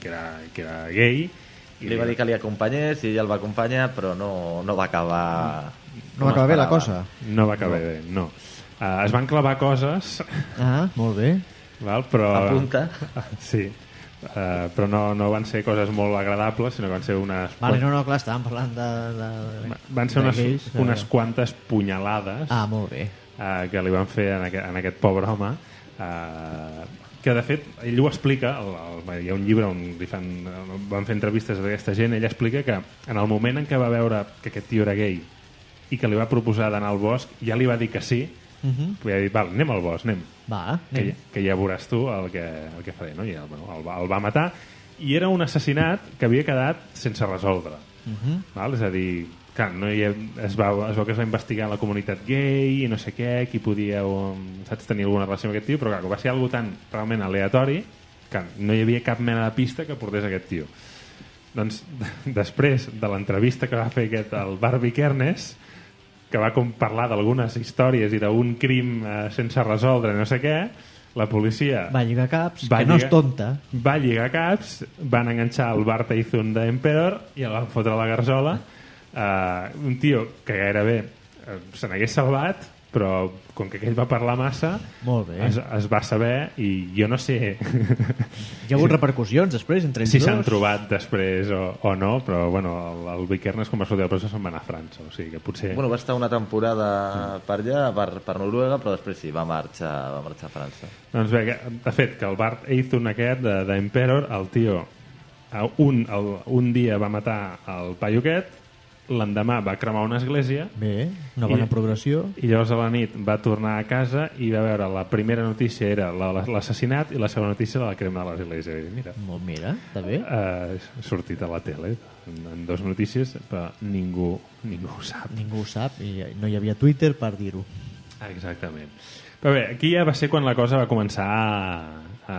que, era, que era gay i li va dir que li acompanyés i ell el va acompanyar però no, no va acabar No va acabar bé la cosa. no va acabar bé, no uh, es van clavar coses Ah, molt bé. Val? Però, Apunta. Sí, uh, però no, no van ser coses molt agradables, sinó que van ser unes... Vale, no, no, clar, estàvem parlant de... de Van ser unes, unes quantes punyalades Ah, molt bé. uh, que li van fer en aquest, en aquest pobre home uh, que de fet ell ho explica el, el, hi ha un llibre on li fan, van fer entrevistes a aquesta gent ell explica que en el moment en què va veure que aquest tio era gay i que li va proposar d'anar al bosc ja li va dir que sí Mhm. li va dir, val, anem al bosc, anem Va, que, anem. ja- que ja veuràs tu el que, el que faré no? I el, bueno, el, va, el va matar i era un assassinat que havia quedat sense resoldre Mhm. val? és a dir, clar, no hi ha, es, va, es veu que es va investigar la comunitat gay i no sé què, qui podia um, saps, tenir alguna relació amb aquest tio, però clar, que va ser algo tan realment aleatori que no hi havia cap mena de pista que portés aquest tio doncs (laughs) després de l'entrevista que va fer aquest, el Barbie Kernes que va com parlar d'algunes històries i d'un crim eh, sense resoldre no sé què, la policia Va lligar caps, va que no és lligar- tonta. va lligar caps, van enganxar el Bart Eithun d'Emperor i el van fotre a la garzola. Uh, un tio que gairebé uh, se n'hagués salvat, però com que aquell va parlar massa, Molt bé. es, es va saber i jo no sé Hi ha hagut repercussions després entre ells si s'han trobat després o, o no, però bueno, el, el Vikernes com va sortir de presó se'n va anar a França, o sigui que potser... Bueno, va estar una temporada per allà, per, per Noruega, però després sí, va marxar, va marxar a França. Doncs bé, que- de fet, que el Bart Eithun aquest de- d'Emperor, el tio a un, el, un dia va matar el paio aquest, l'endemà va cremar una església Bé, una bona progressió. i llavors a la nit va tornar a casa i va veure la primera notícia era la- la- l'assassinat i la segona notícia la crema de l'església i mira, Molt, mira, està bé. uh, ha sortit a la tele en, en dues notícies però ningú, ningú ho sap Ningú ho sap i no hi havia Twitter per dir-ho. Exactament. Però bé, aquí ja va ser quan la cosa va començar a, a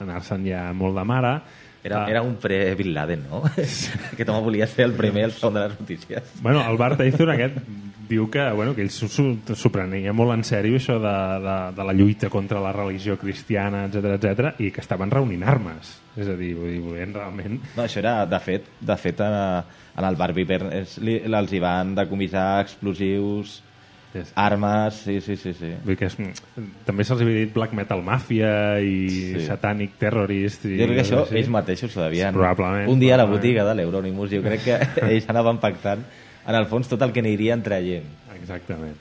anar-se'n ja molt de mare. Era, Ah. era un pre-Bin Laden, no? (laughs) Aquest home volia ser el primer el segon de les notícies. Bueno, el Bart Eithun aquest diu que, bueno, que ell s'ho- prenia molt en sèrio això de, de, de la lluita contra la religió cristiana, etc etc i que estaven reunint armes. És a dir, vull dir volien realment... No, això era, de fet, de fet en, en el Barbie li- els hi van decomissar explosius, Yes. armes, sí, sí, sí. sí. Vull que és, també se'ls havia dit Black Metal Mafia i Sí. Satanic Terrorist. I Jo crec que això així. ells mateixos ho devien... Probablement. Un dia a la botiga de l'Euronimus, jo crec que (laughs) ells anaven pactant en el fons tot el que aniria traient. Exactament.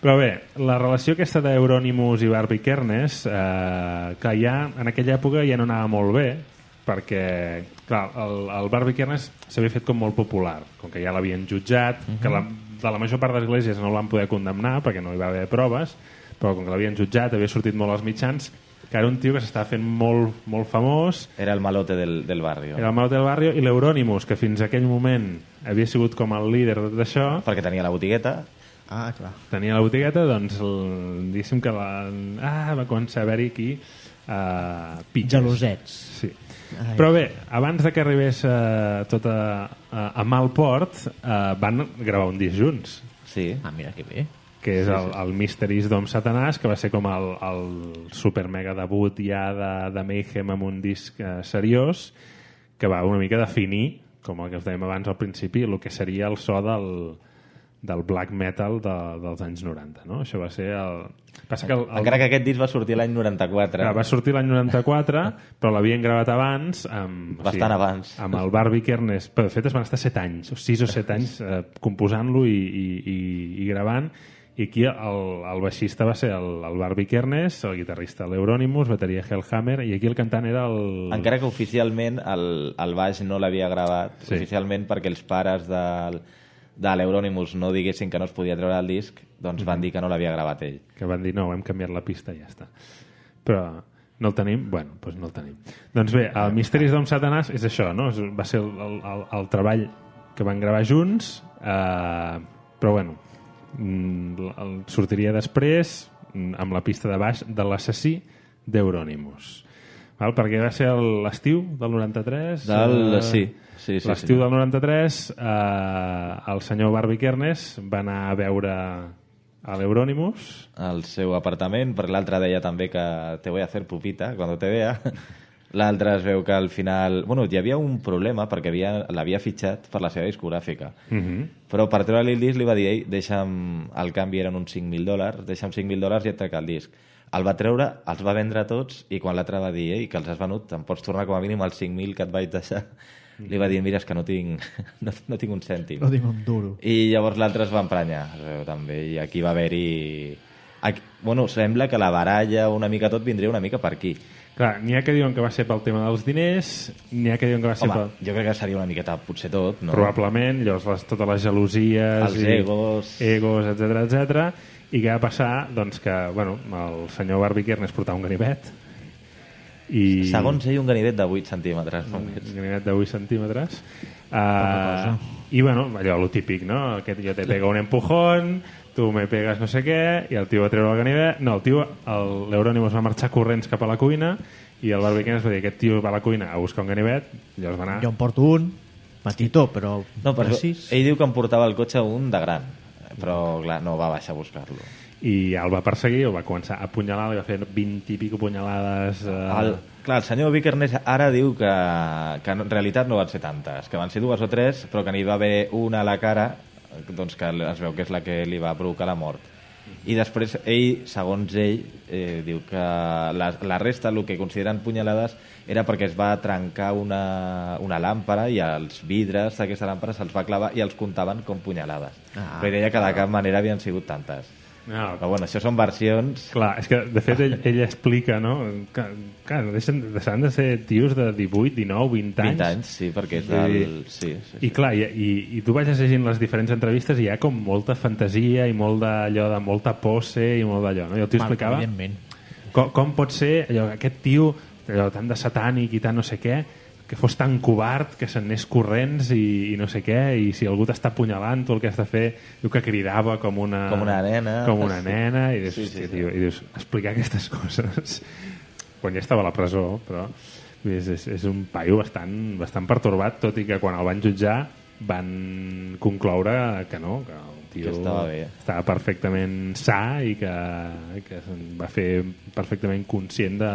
Però bé, la relació aquesta d'Euronymous i Barbie Kernes, eh, que ja en aquella època ja no anava molt bé, perquè, clar, el, el Barbie Kernes s'havia fet com molt popular, com que ja l'havien jutjat, que la, de la major part d'esglésies no el van poder condemnar perquè no hi va haver proves, però com que l'havien jutjat, havia sortit molt als mitjans, que era un tio que s'estava fent molt, molt famós, Era el malote del, del barri. era el Malot del Barrio, i l'Euronymous, que fins aquell moment havia sigut com el líder de tot això, Perquè tenia la botigueta. Ah, clar. tenia la botigueta, doncs, el, diguéssim que la, ah, va començar a haver-hi aquí uh, pitges. Gelosets. Sí. Ai. Però bé, abans de que arribés uh, tot a, a, a mal port, uh, van gravar un disc junts, Sí. Ah, mira que bé. que és el, el Mysteries d'Om Satanàs, que va ser com el, el super mega debut ja de, de Mayhem amb un disc uh, seriós, que va una mica definir, com el que us dèiem abans al principi, el que seria el so del, del black metal de, dels anys 90, no? Això va ser el... Passa que el, el, Encara que aquest disc va sortir l'any 94. Clar, va sortir l'any 94, però l'havien gravat abans amb, Bastant abans. amb el Barbie Kernes. Però de fet es van estar 7 anys, o 6 o 7 anys eh, composant-lo i, i, i, i gravant. I aquí el, el baixista va ser el, el Barbie Kernes, el guitarrista l'Euronymous, bateria Hellhammer, i aquí el cantant era el... Encara que oficialment el, el baix no l'havia gravat, sí. oficialment perquè els pares del, de l'Euronymous no diguessin que no es podia treure el disc, doncs van dir que no l'havia gravat ell. que van dir no, hem canviat la pista i ja està. Però no el tenim? Bueno, doncs no el tenim. Doncs bé, el Misteris d'Om Satanàs és això, no? Va ser el, el, el, el treball que van gravar junts, eh, però bueno, mm, el, sortiria després mm, amb la pista de baix de l'assassí d'Euronymous. Val? Perquè va ser l'estiu del 93? Del- eh, sí, sí, sí, L'estiu sí. del 93 eh, el senyor Barbie Kernes va anar a veure a l'Euronymous al seu apartament, perquè l'altre deia també que te voy a hacer pupita quan te vea. (laughs) L'altre es veu que al final... Bueno, hi havia un problema perquè havia- l'havia fitxat per la seva discogràfica. Mhm. Però per treure-li el disc li va dir ei, deixa'm... El canvi eren uns 5.000 dòlars, deixa'm 5.000 dòlars i et trec el disc. El va treure, els va vendre tots i quan l'altre va dir ei, que els has venut, em pots tornar com a mínim els 5.000 que et vaig deixar. Li va dir, mira, és que no tinc, (laughs) no, no tinc un cèntim. No tinc un duro. I llavors l'altre es va emprenyar, també, i aquí va haver-hi... Aquí, bueno, sembla que la baralla una mica tot vindria una mica per aquí. Clar, n'hi ha que diuen que va ser pel tema dels diners, n'hi ha que diuen que va ser Home, pel... jo crec que seria una miqueta potser tot, no? Probablement, llavors les, totes les gelosies... Els i egos. Egos, etc etc. I què va passar? Doncs que, bueno, el senyor Barbie Kernes portava un ganivet i... Segons ell, un ganivet de 8 centímetres només. un ganivet de 8 centímetres. Uh, I, bueno, allò, lo típic, no? Que jo te pego un empujón, tu me pegas no sé què, i el tio va treure el ganivet... No, el tio, l'Euronymous va marxar corrents cap a la cuina i el Barbie Kernes va dir aquest tio va a la cuina a buscar un ganivet, llavors va anar... Jo en porto un, petitó, però No, però precís. ell diu que em portava el cotxe un de gran, però clar, no va baixar a buscar-lo. i el va perseguir, el va començar a apunyalar, li va fer 20 i pico punyalades... Eh... El, clar, el senyor Vickernés ara diu que, que en realitat no van ser tantes, que van ser dues o tres, però que n'hi va haver una a la cara doncs que es veu que és la que li va provocar la mort. I després ell, segons ell, eh, diu que la, la resta, el que consideren punyalades, era perquè es va trencar una, una làmpara i els vidres d'aquesta làmpara se'ls va clavar i els comptaven com punyalades. Ah, Però ell deia que de cap manera havien sigut tantes. No, Però bueno, això són versions... Clar, és que de fet ell, ell explica no? que, clar, deixen, deixen de ser tios de 18, 19, 20 anys. 20 anys, sí, perquè és del... dir, Sí, sí, I clar, i, i, i tu vaig llegint les diferents entrevistes i hi ha com molta fantasia i molt d'allò de molta pose i molt d'allò, no? I el tio explicava com, com pot ser allò, aquest tio allò, tan de satànic i tant no sé què que fos tan covard que se'n anés corrents i, i no sé què, i si algú t'està apunyalant tu el que has de fer, diu que cridava com una, Com una nena. com una Sí. nena i dius, Sí, sí, sí. Tio, i dius explicar aquestes coses quan ja estava a la presó però és, és, és un paio bastant, bastant pertorbat tot i que quan el van jutjar van concloure que no, que el tio Que estava bé. estava perfectament sa i que, que va fer perfectament conscient de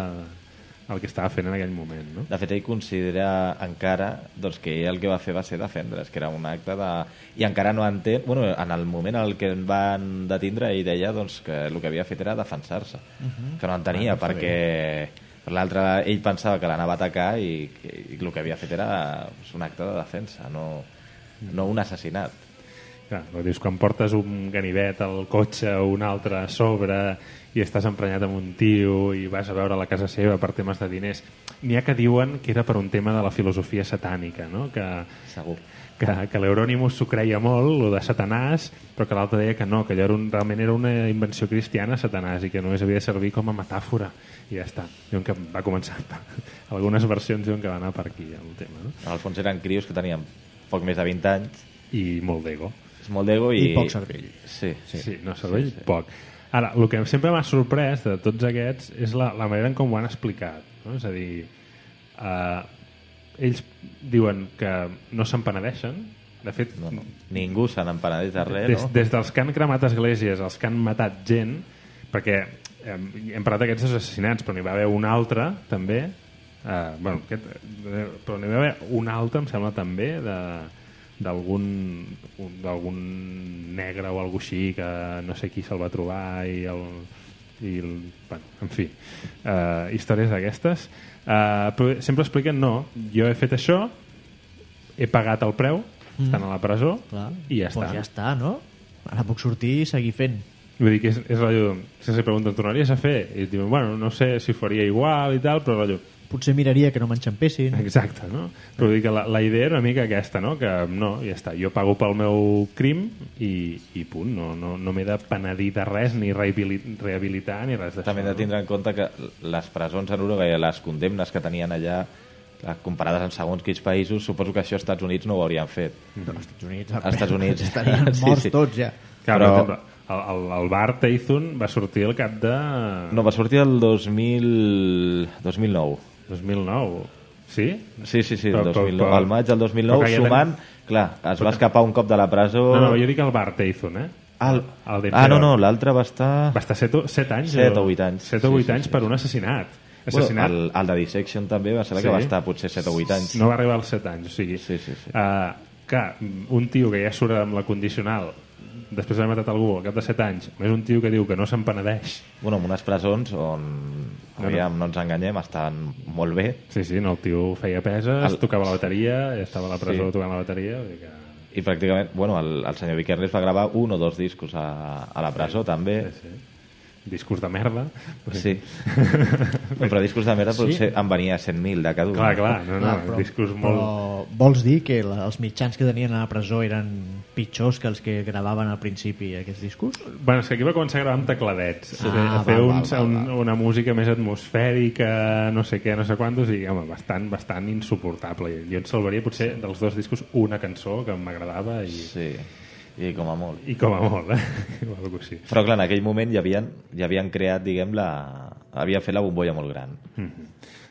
el que estava fent en aquell moment, no? De fet, ell considera encara doncs, que ell el que va fer va ser defendre's, que era un acte de... I encara no entén... Bueno, en el moment en el que en van detindre, ell deia doncs, que el que havia fet era defensar-se. Uh -huh. Que no entenia, Ah, no perquè per l'altre ell pensava que l'anava a atacar i, que, i el que havia fet era doncs, un acte de defensa, no, no un assassinat. Clar, no dius, quan portes un ganivet al cotxe o un altre a sobre i estàs emprenyat amb un tio i vas a veure la casa seva per temes de diners, n'hi ha que diuen que era per un tema de la filosofia satànica, no? que, Segur. que, que l'Euronimus s'ho creia molt, lo de Satanàs, però que l'altre deia que no, que allò era un, realment era una invenció cristiana, Satanàs, i que només havia de servir com a metàfora. I ja està. Diuen que va començar... (laughs) Algunes versions diuen que va anar per aquí, el tema. No? En el fons eren crios que tenien poc més de 20 anys. I molt d'ego. És molt d'ego i... I poc cervell. Sí, Sí, sí no, cervell, sí, sí. poc. Ara, el que sempre m'ha sorprès de tots aquests és la, la manera en com ho han explicat. No? És a dir, eh, ells diuen que no se'n penedeixen, de fet, No, no. Ningú se n'empenedeix de res, des, no? des dels que han cremat esglésies als que han matat gent, perquè eh, hem parlat d'aquests assassinats, però n'hi va haver un altre, també, eh, bueno, aquest, eh, però n'hi va haver un altre, em sembla, també, de d'algun un- d'algun negre o algú així que no sé qui se'l va trobar i el, i el, bueno, en fi uh, històries d'aquestes uh, però sempre expliquen no, jo he fet això he pagat el preu estant a la presó Clar. i ja pues està ja està, no? Ara puc sortir i seguir fent. Vull dir que és, és rotllo, si se pregunten, tornaries a fer? I diuen, bueno, no sé si faria igual i tal, però rotllo, Potser miraria que no m'enxampessin. exacte, no? Però vull dir que la, la idea era una mica aquesta, no? Que no, ja està, jo pago pel meu crim i, i punt, no, no, no m'he de penedir de res, ni rehabilitar, ni res d'això. També hem de tindre en compte que les presons en Uruguai, les condemnes que tenien allà, clar, comparades amb segons quins països, suposo que això als Estats Units no ho haurien fet. No, als Estats Units, Als Estats Units. estarien (laughs) Sí, morts sí. tots ja. Clar, Però- però... el, el, el bar Taithun va sortir al cap de... No, va sortir el 2000... 2009. 2009. Sí? Sí, sí, sí, Però- el però- 2009. però- Al maig del però 2009, que ja sumant... Clar, es va escapar un cop de la presó... No, no, jo dic el bar Taithun, eh? El... El de Ah, no, no, l'altre va estar... Va estar 7, 7 anys. Set o vuit anys. 7 o Sí, 8 sí, anys sí, per un assassinat. Bueno, Assassinat. el, el de Dissection també va ser Sí. que va estar potser 7 o 8 anys. No va arribar als 7 anys, o sigui... Sí, sí, sí. Uh, clar, un tio que ja surt amb la condicional després d'haver matat algú al cap de 7 anys, més un tio que diu que no se'n penedeix. Bueno, en unes presons on, No, aviam, no ens enganyem, estaven molt bé. Sí, sí, no, el tio feia peses, El- tocava la bateria, estava a la presó Sí. tocant la bateria, vull dir que... I pràcticament, bueno, el, el senyor Vikernes va gravar un o dos discos a, a la presó, també. Sí, sí. Discurs de merda. Sí. (laughs) Però discos de merda potser en venia 100.000 de cada un. Clar, clar, no, no, Clar, però, discurs molt... però vols dir que la, els mitjans que tenien a la presó eren pitjors que els que gravaven al principi aquests discos? Bueno, és que aquí va començar a gravar amb tecladets, a fer, Ah, a fer val, uns, val, val, un, una música més atmosfèrica, no sé què, no sé quantos, i home, bastant, bastant insuportable. Jo et salvaria potser dels dos discos una cançó que m'agradava i, Sí, i com a molt. i com a molt, eh? o alguna cosa així. Però clar, en aquell moment ja havien, ja havien creat, diguem, la... havia fet la bombolla molt gran.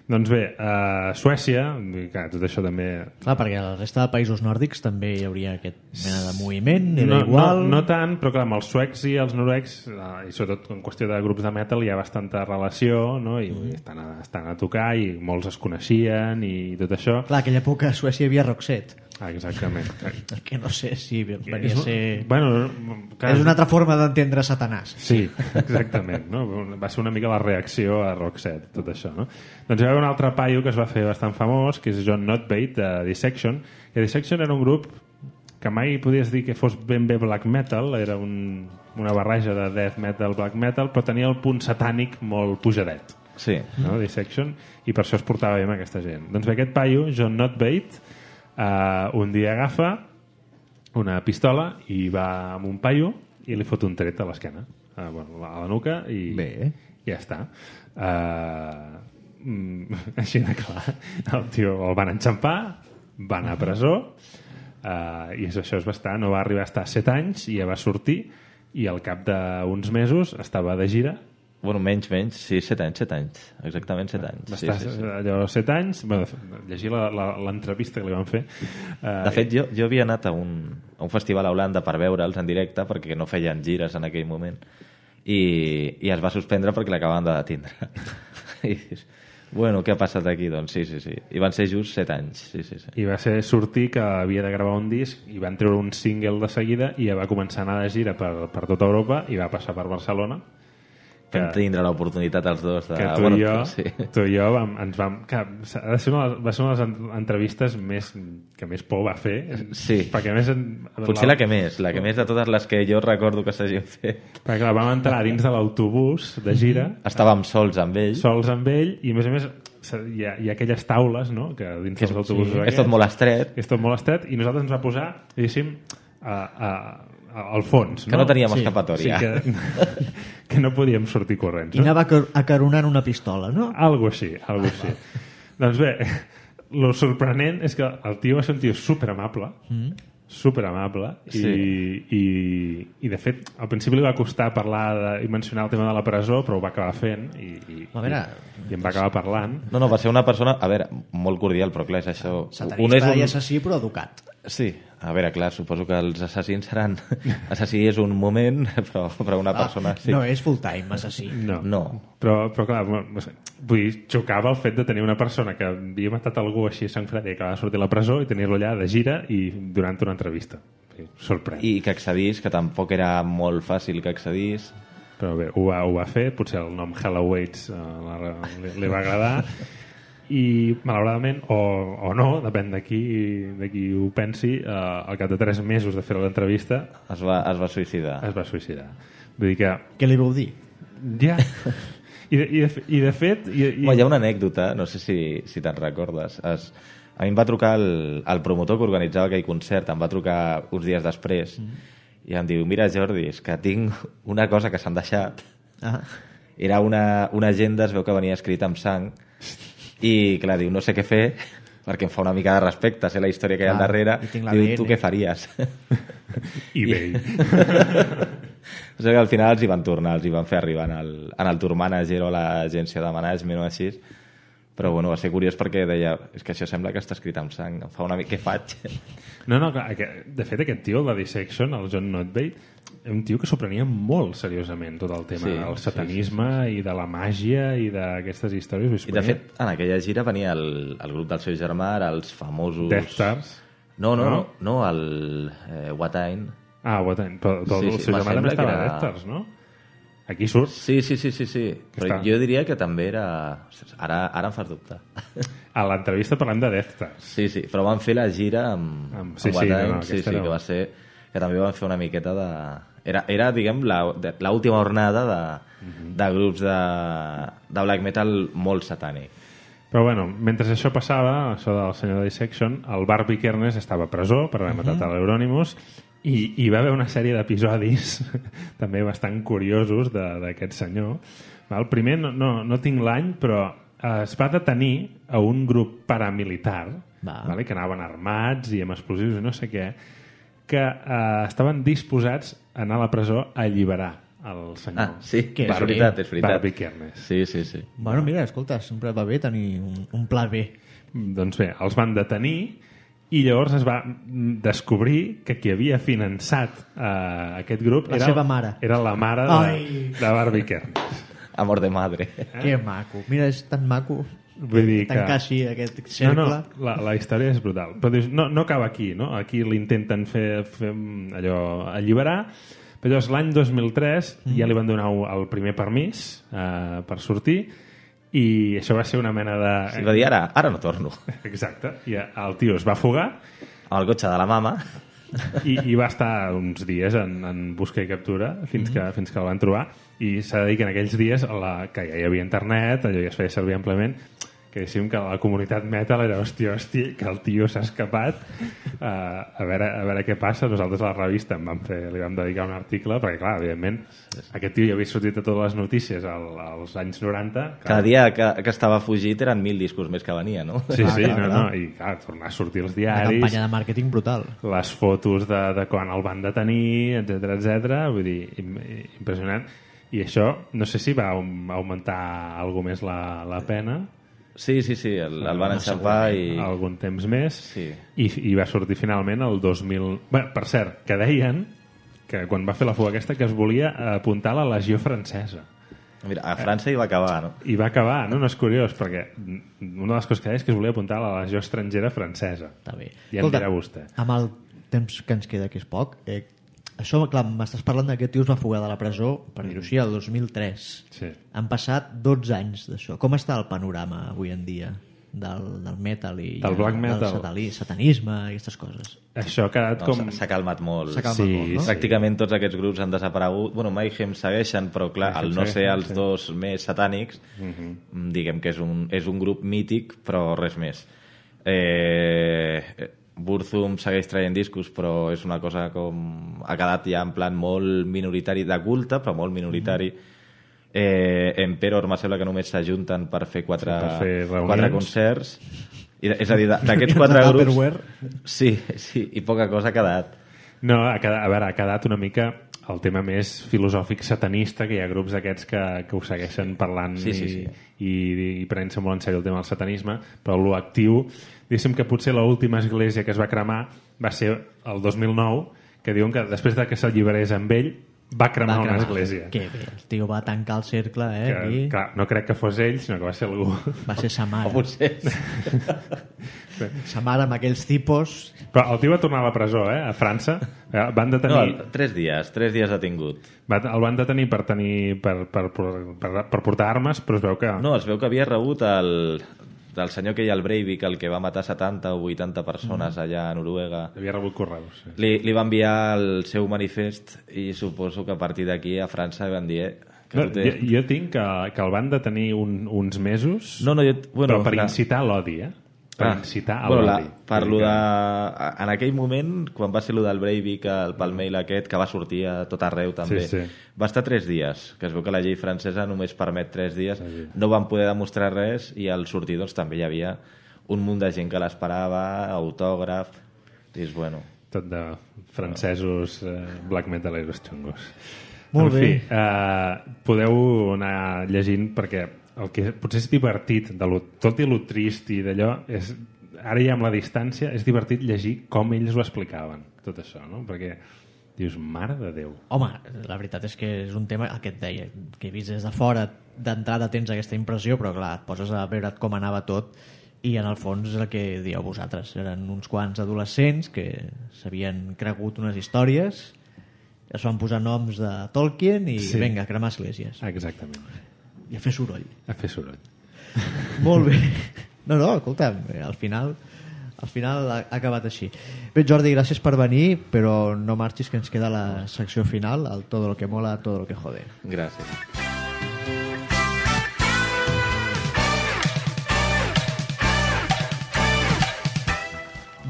Doncs bé, a Suècia, i clar, tot això també... Clar, perquè a la resta de països nòrdics també hi hauria aquest mena de moviment, era no, igual... No, no tant, però clar, amb els suecs i els noruecs, eh, i sobretot en qüestió de grups de metal, hi ha bastanta relació, no? I mm. estan, a, estan a tocar, i molts es coneixien, i tot això. Clar, aquella època a Suècia hi havia Roxette, Ah, exactament. (laughs) que no sé si venia És- a ser... Bueno, clar, És una altra forma d'entendre Satanàs. Sí, exactament. No? Va ser una mica la reacció a Roxette, tot això. No? Doncs hi va haver un altre paio que es va fer bastant famós, que és John Notbate, de Dissection. Que Dissection era un grup que mai podies dir que fos ben bé black metal, era un, una barreja de death metal, black metal, però tenia el punt satànic molt pujadet. Sí. no? Dissection, i per això es portava bé amb aquesta gent. Doncs bé, aquest paio, John Notbate, eh, un dia agafa una pistola i va amb un paio i li fot un tret a l'esquena, eh, bueno, a la nuca i Bé. ja està. Eh, mm, (laughs) així de clar. El tio el van enxampar, va anar a presó eh, i això és bastant, no va arribar a estar 7 anys i ja va sortir i al cap d'uns mesos estava de gira Bueno, menys, menys, sí, 7 anys, 7 anys. Exactament 7 anys. va Sí, estar sí, sí. allò 7 anys bueno, llegir l'entrevista que li van fer eh, De fet, jo, jo havia anat a un, a un festival a Holanda per veure'ls en directe perquè no feien gires en aquell moment i, i es va suspendre perquè l'acabaven de detindre. (laughs) I dius, bueno, què ha passat aquí? Doncs sí, sí, sí. I van ser just 7 anys. Sí, sí, sí. i va ser sortir que havia de gravar un disc i van treure un single de seguida i ja va començar a anar de gira per, per tota Europa i va passar per Barcelona Que- vam tindre l'oportunitat els dos de... que tu, bueno, i jo, sí. tu i jo vam, ens vam... Que de ser una, va ser una de les en- entrevistes més, que més por va fer. Sí. Perquè a més... En, Potser la que més, la que més de totes les que jo recordo que s'hagin fet. Perquè clar, vam entrar dins de l'autobús de gira, Estàvem sols amb ell. sols amb ell, i a més a més hi ha, hi ha aquelles taules, no?, que dins Que dels és- autobusos sí, és aquests, tot molt estret. és tot molt estret, i nosaltres ens va posar, diguéssim, a, a, al fons. Que no teníem Sí, escapatòria. Sí, que, (laughs) que no podíem sortir corrents. I No? anava acar- acaronant una pistola, no? Algo així, algo així. (laughs) doncs bé, lo sorprenent és que el tio va ser un tio superamable, mm. superamable, Sí. i, i, i de fet, al principi li va costar parlar de, i mencionar el tema de la presó, però ho va acabar fent i, i, A veure, i, i em va acabar parlant. No, no, va ser una persona, a veure, molt cordial, però clar, és això... Satanista un... i assassí, però educat. Sí, a veure, clar, suposo que els assassins seran... (laughs) Assassí és un moment, però, però una persona... Sí. No és full-time, assassí. No. No. Però, però clar, no no sé, vull dir, xocava el fet de tenir una persona que havia matat algú així a sang freda i acabava de sortir a la presó i tenir-lo allà de gira i durant una entrevista. Sí, sorprèn. I que accedís, que tampoc era molt fàcil que accedís. Però bé, ho va, ho va fer, potser el nom Hello Waits uh, li va agradar (laughs) i malauradament o, o no, depèn de qui, de qui ho pensi uh, al cap de tres mesos de fer l'entrevista Es va, es va suïcidar. es va suïcidar vull dir que Què li vau dir? ja i de, i de, i de fet i, i... Bueno, hi ha una anècdota, no sé si, si te'n recordes. Es, a mi em va trucar el, el promotor que organitzava aquell concert, em va trucar uns dies després Mm. i em diu, mira Jordi, és que tinc una cosa que s'han deixat. Ah. Era una, una agenda, es veu que venia escrita amb sang i clar, diu, no sé què fer perquè em fa una mica de respecte, sé la història que hi ha al Clar, darrere. i Diu, tu què faries? eBay (laughs) O sigui que al final els hi van tornar, els hi van fer arribar en el, en el tour manager o l'agència de management o així. Però bueno, va ser curiós perquè deia és que això sembla que està escrit amb sang. Em fa una mica... Què faig? (laughs) no, no, clar, que, de fet aquest tio, el de Dissection el John Notbate un tio que s'ho prenia molt seriosament tot el tema Sí, del sí, satanisme i de la màgia i d'aquestes històries I de fet, en aquella gira venia el, el grup del seu germà, ara els famosos... Death Stars No, no, No? no, no el eh, Watain. ah, what, però, però Sí, el sí, seu me germà també estava era- Death Stars, no? Aquí surt Sí, sí, sí, sí, sí. Però està. jo diria que també era... Ara, ara em fas dubtar. a l'entrevista parlant de Death Stars Sí, sí, però van fer la gira amb, Amb- amb, sí, sí, Watain, no, no, sí, sí, era- que va ser... Que també van fer una miqueta de... Era, era diguem, l'última jornada de, Mhm. de grups de, de black metal molt satànic. Però bueno, mentre això passava, això del senyor Dissection, el Barbie Kernes estava a presó per haver matat a l'Euronymous i hi va haver una sèrie d'episodis (laughs) també bastant curiosos de- d'aquest senyor. El primer, no, no, no tinc l'any, però eh, es va detenir a un grup paramilitar Va. vale, que anaven armats i amb explosius i no sé què, que eh, estaven disposats a anar a la presó a alliberar el senyor. Ah, sí, Què és veritat, és veritat. Barbie Kernes. Sí, sí, sí. Bueno, mira, escolta, sempre va bé tenir un, un pla B. Doncs bé, els van detenir i llavors es va mm, descobrir que qui havia finançat eh, aquest grup La era, seva mare. era la mare Ai. de, de Barbie Kernes. Amor de madre. Eh? Que maco. Mira, és tan maco Vull dir que... tancar així aquest No, cercle. no, la, la història és brutal. Però dius, no, no acaba aquí, no? Aquí l'intenten fer, fer allò, alliberar, però llavors l'any 2003 Mm. ja li van donar el primer permís eh, per sortir i això va ser una mena de... I va dir, ara, ara no torno. (laughs) Exacte. I el tio es va fugar Amb el cotxe de la mama. i, i va estar uns dies en, en busca i captura fins que, fins que el van trobar i s'ha de dir que en aquells dies la, que ja hi havia internet, allò ja es feia servir àmpliament que diguéssim que la comunitat metal era hòstia, hòstia, que el tio s'ha escapat uh, a, veure, a veure què passa nosaltres a la revista en vam fer, li vam dedicar un article perquè clar, evidentment aquest tio ja havia sortit a totes les notícies al, als anys 90 clar, Cada dia que, que estava fugit eren mil discos més que venia, no? Sí, sí, clar, no, no, i clar, tornar a sortir Una diaris campanya de màrqueting brutal. les fotos de, de quan el van detenir, etc etc. vull dir, im- impressionant. I això, no sé si va aug- augmentar alguna més la, la pena, Sí, sí, sí, el, el van enxampar i... algun temps més, Sí. i, i va sortir finalment el 2000... Bé, per cert, que deien que quan va fer la fuga aquesta que es volia apuntar a la legió francesa. Mira, a França hi va acabar, no? I va acabar, no? No és curiós, perquè una de les coses que deia és que es volia apuntar a la legió estrangera francesa. Està bé. Ja em dirà vostè. Amb el temps que ens queda, que és poc, eh, Això, clar, m'estàs parlant d'aquest tio es va fugar de la presó, per dir-ho així, el 2003. Sí. Han passat 12 anys d'això. Com està el panorama avui en dia del, del metal i Del black metal? del satani, satanisme i aquestes coses? Això ha quedat No, com... s'ha- calmat molt. S'ha calmat Sí, molt, no? sí. Pràcticament tots aquests grups han desaparegut. Bueno, Mayhem segueixen, però clar, Mayhem al no ser els sí. dos més satànics, mm, diguem que és un, és un grup mític, però res més. Eh, Burzum segueix traient discos, però és una cosa com... Ha quedat ja en plan molt minoritari, de culte, però molt minoritari. Eh, Emperor, me sembla que només s'ajunten per fer quatre, Sí, per fer reunions. quatre concerts. I, és a dir, d'aquests quatre (laughs) grups... Sí, sí, i poca cosa ha quedat. No, ha quedat, a veure, ha quedat una mica el tema més filosòfic satanista, que hi ha grups d'aquests que, que ho segueixen parlant Sí, sí, sí. i, i, i prenent-se molt en sèrio el tema del satanisme, però lo actiu, diguéssim que potser l'última església que es va cremar va ser el 2009, que diuen que després de que s'alliberés amb ell, va cremar, Va una cremar. església. Que bé, el tio va tancar el cercle, eh? Que, i clar, no crec que fos ell, sinó que va ser algú... va ser sa O mare. potser... (laughs) Sa mare amb aquells tipus... Però el tio va tornar a la presó, eh? A França. Eh, Van No, detenir... el- tres dies, tres dies ha tingut. Va, el van detenir per tenir per, per, per, per, per portar armes, però es veu que... No, es veu que havia rebut el, del senyor que hi ha al Breivik, el que va matar 70 o 80 persones allà a Noruega. Havia rebut correus. Sí. Li, li va enviar el seu manifest i suposo que a partir d'aquí a França van dir eh, que No, tu jo, jo tinc que, que el van detenir un, uns mesos, No, no, jo... Bueno, però per la- incitar l'odi, eh? Per Ah, incitar a bueno, la, parlo de... En aquell moment, quan va ser lo del Breivik, el, pel mail aquest, que va sortir a tot arreu també, Sí, sí. va estar tres dies, que es veu que la llei francesa només permet tres dies, no van poder demostrar res i al sortir doncs, també hi havia un munt de gent que l'esperava, autògraf, i és bueno... Tot de francesos eh, black metaleros xungos. Molt en bé. fi, eh, podeu anar llegint perquè el que potser és divertit, de lo, tot i lo trist i d'allò, és ara ja amb la distància, és divertit llegir com ells ho explicaven, tot això, no? Perquè dius, mare de Déu. Home, la veritat és que és un tema el que et deia, que he vist des de fora d'entrada tens aquesta impressió, però clar, et poses a veure com anava tot i en el fons és el que dieu vosaltres. Eren uns quants adolescents que s'havien cregut unes històries, es van posar noms de Tolkien i Sí. sí. vinga, a cremar esglésies. Exactament. I a fer soroll. A fer soroll. (laughs) Molt bé. No, no, escolta'm, al final al final ha ha acabat així. Bé, Jordi, gràcies per venir, però no marxis que ens queda la secció final, el todo lo que mola, todo lo que jode. Gràcies.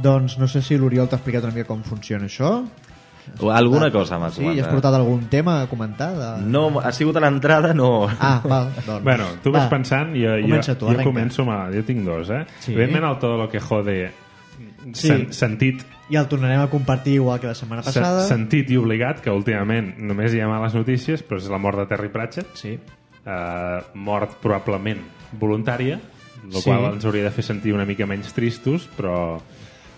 Doncs no sé si l'Oriol t'ha explicat una mica com funciona això. O alguna cosa m'ha Sí, i has comentat. portat algun tema a comentar? De... No, ha sigut a l'entrada, no. Ah, val, doncs. Bueno, tu vas Va, pensant, jo, jo, Comença tu, jo arrenca. començo amb... el- Jo tinc dos, eh? Sí. Evidentment, el todo lo que jode Sí. sen, sentit I el tornarem a compartir igual que la setmana se, passada. sentit i obligat, que últimament només hi ha males notícies, però és la mort de Terry Pratchett, Sí. eh, mort probablement voluntària, el Sí. qual ens hauria de fer sentir una mica menys tristos, però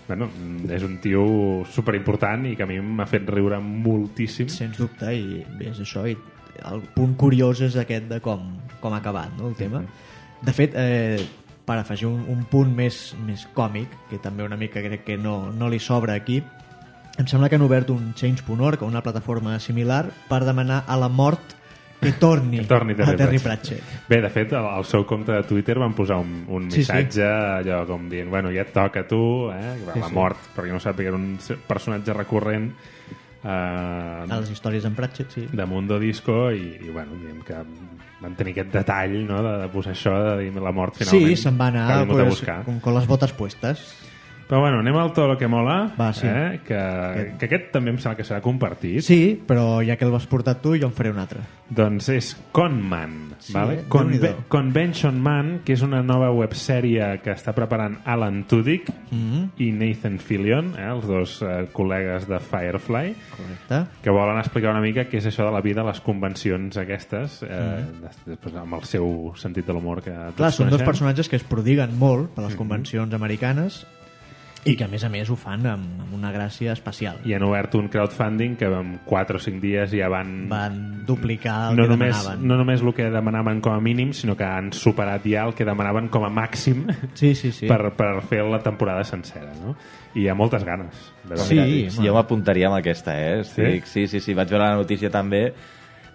bueno, és un tio superimportant i que a mi m'ha fet riure moltíssim. Sens dubte, i és això. I el punt curiós és aquest de com, com ha acabat no, el tema. De fet, eh, per afegir un, un punt més, més còmic, que també una mica crec que no, no li sobra aquí, em sembla que han obert un Change.org, una plataforma similar, per demanar a la mort que torni, Que torni Terry a Terry Pratchett. Pratchett. Bé, de fet, al, al seu compte de Twitter van posar un, un Sí, sí. missatge allò com dient, bueno, ja et toca a tu, eh? Sí, la sí. mort, perquè no sàpiga, era un personatge recurrent eh, A les històries en Pratchett, sí. de Mundo Disco i, i bueno, diguem que van tenir aquest detall no, de, de posar això, de dir la mort finalment. Sí, se'n va anar vingut a pues, buscar. con, con les botes puestes. Però bueno, anem al tot el que mola, Va, sí. eh? que, que aquest també em sembla que serà compartit. Sí, però ja que el vas portar tu, jo en faré un altre. Doncs és Conman, Sí, vale? Conve Déu-n'hi-do. Convention Man, que és una nova websèrie que està preparant Alan Tudyk Mm i Nathan Fillion, eh, els dos eh, col·legues de Firefly, Correcte. que volen explicar una mica què és això de la vida a les convencions aquestes, eh, després amb el seu sentit de l'humor que tots Clar, són dos coneixem. personatges que es prodiguen molt per les convencions americanes i que a més a més ho fan amb, amb una gràcia especial. I han obert un crowdfunding que en 4 o 5 dies ja van... Van duplicar el no que només, demanaven. no només el que demanaven com a mínim, sinó que han superat ja el que demanaven com a màxim (laughs) Sí, sí, sí. per, per fer la temporada sencera, no? I hi ha moltes ganes. De Sí, home. jo m'apuntaria amb aquesta, eh? Estic, sí? sí, sí, Vaig veure la notícia també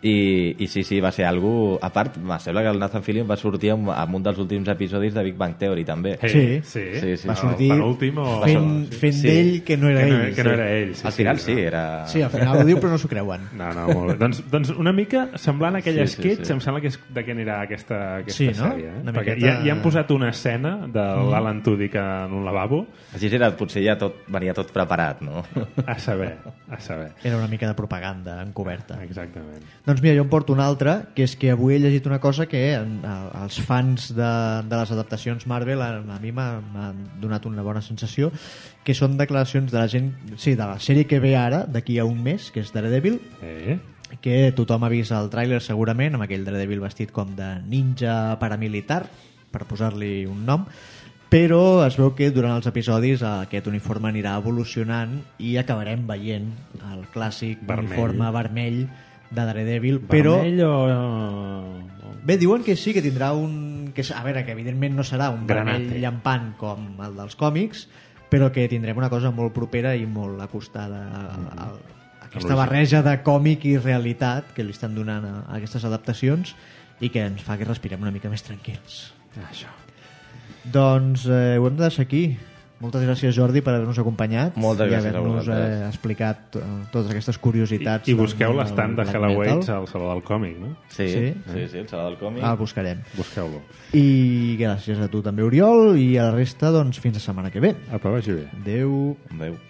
i, i sí, sí, va ser algú... A part, me sembla que el Nathan Fillion va sortir en, en un dels últims episodis de Big Bang Theory, també. Sí. sí. Sí, sí. Va No, sortir penúltim o- fent, fent Sí. d'ell que no era que no, ell. que no era ell. Sí, Al final sí, no. era... Sí, al final ho diu però no s'ho creuen. No, no, molt bé. doncs, doncs una mica semblant a aquell Sí, sí, sí, sketch, sí. em sembla que és de què anirà aquesta, aquesta Sí, no? sèrie. Eh? Una Perquè miqueta- ja, ja han posat una escena de l'Alan Tudyk en un lavabo, Així era, potser ja tot, venia tot preparat, no? a saber, a saber. Era una mica de propaganda encoberta. Exactament. Doncs mira, jo em porto una altra, que és que avui he llegit una cosa que els fans de, de les adaptacions Marvel a, a mi m'ha donat una bona sensació, que són declaracions de la gent, sí, de la sèrie que ve ara, d'aquí a un mes, que és Daredevil, Eh? que tothom ha vist el tràiler segurament, amb aquell Daredevil vestit com de ninja paramilitar, per posar-li un nom, però es veu que durant els episodis aquest uniforme anirà evolucionant i acabarem veient el clàssic Vermell. uniforme vermell de Daredevil, però... Vermell o... Bé, diuen que sí, que tindrà un... Que, a veure, que evidentment no serà un Granate. vermell llampant com el dels còmics, però que tindrem una cosa molt propera i molt acostada a, a, a aquesta barreja de còmic i realitat que li estan donant a, a aquestes adaptacions i que ens fa que respirem una mica més tranquils. Això. Doncs eh, ho hem de deixar aquí. Moltes gràcies, Jordi, per haver-nos acompanyat Moltes i haver-nos eh, explicat eh, totes aquestes curiositats. I, I busqueu l'estand de Metal. al Saló del Còmic, no? Sí, Sí? sí, sí, el Saló del Còmic. Ah, el buscarem. Busqueu-lo. I gràcies a tu també, Oriol, i a la resta, doncs, fins la setmana que ve. Apa, vagi bé. Adeu. Adéu.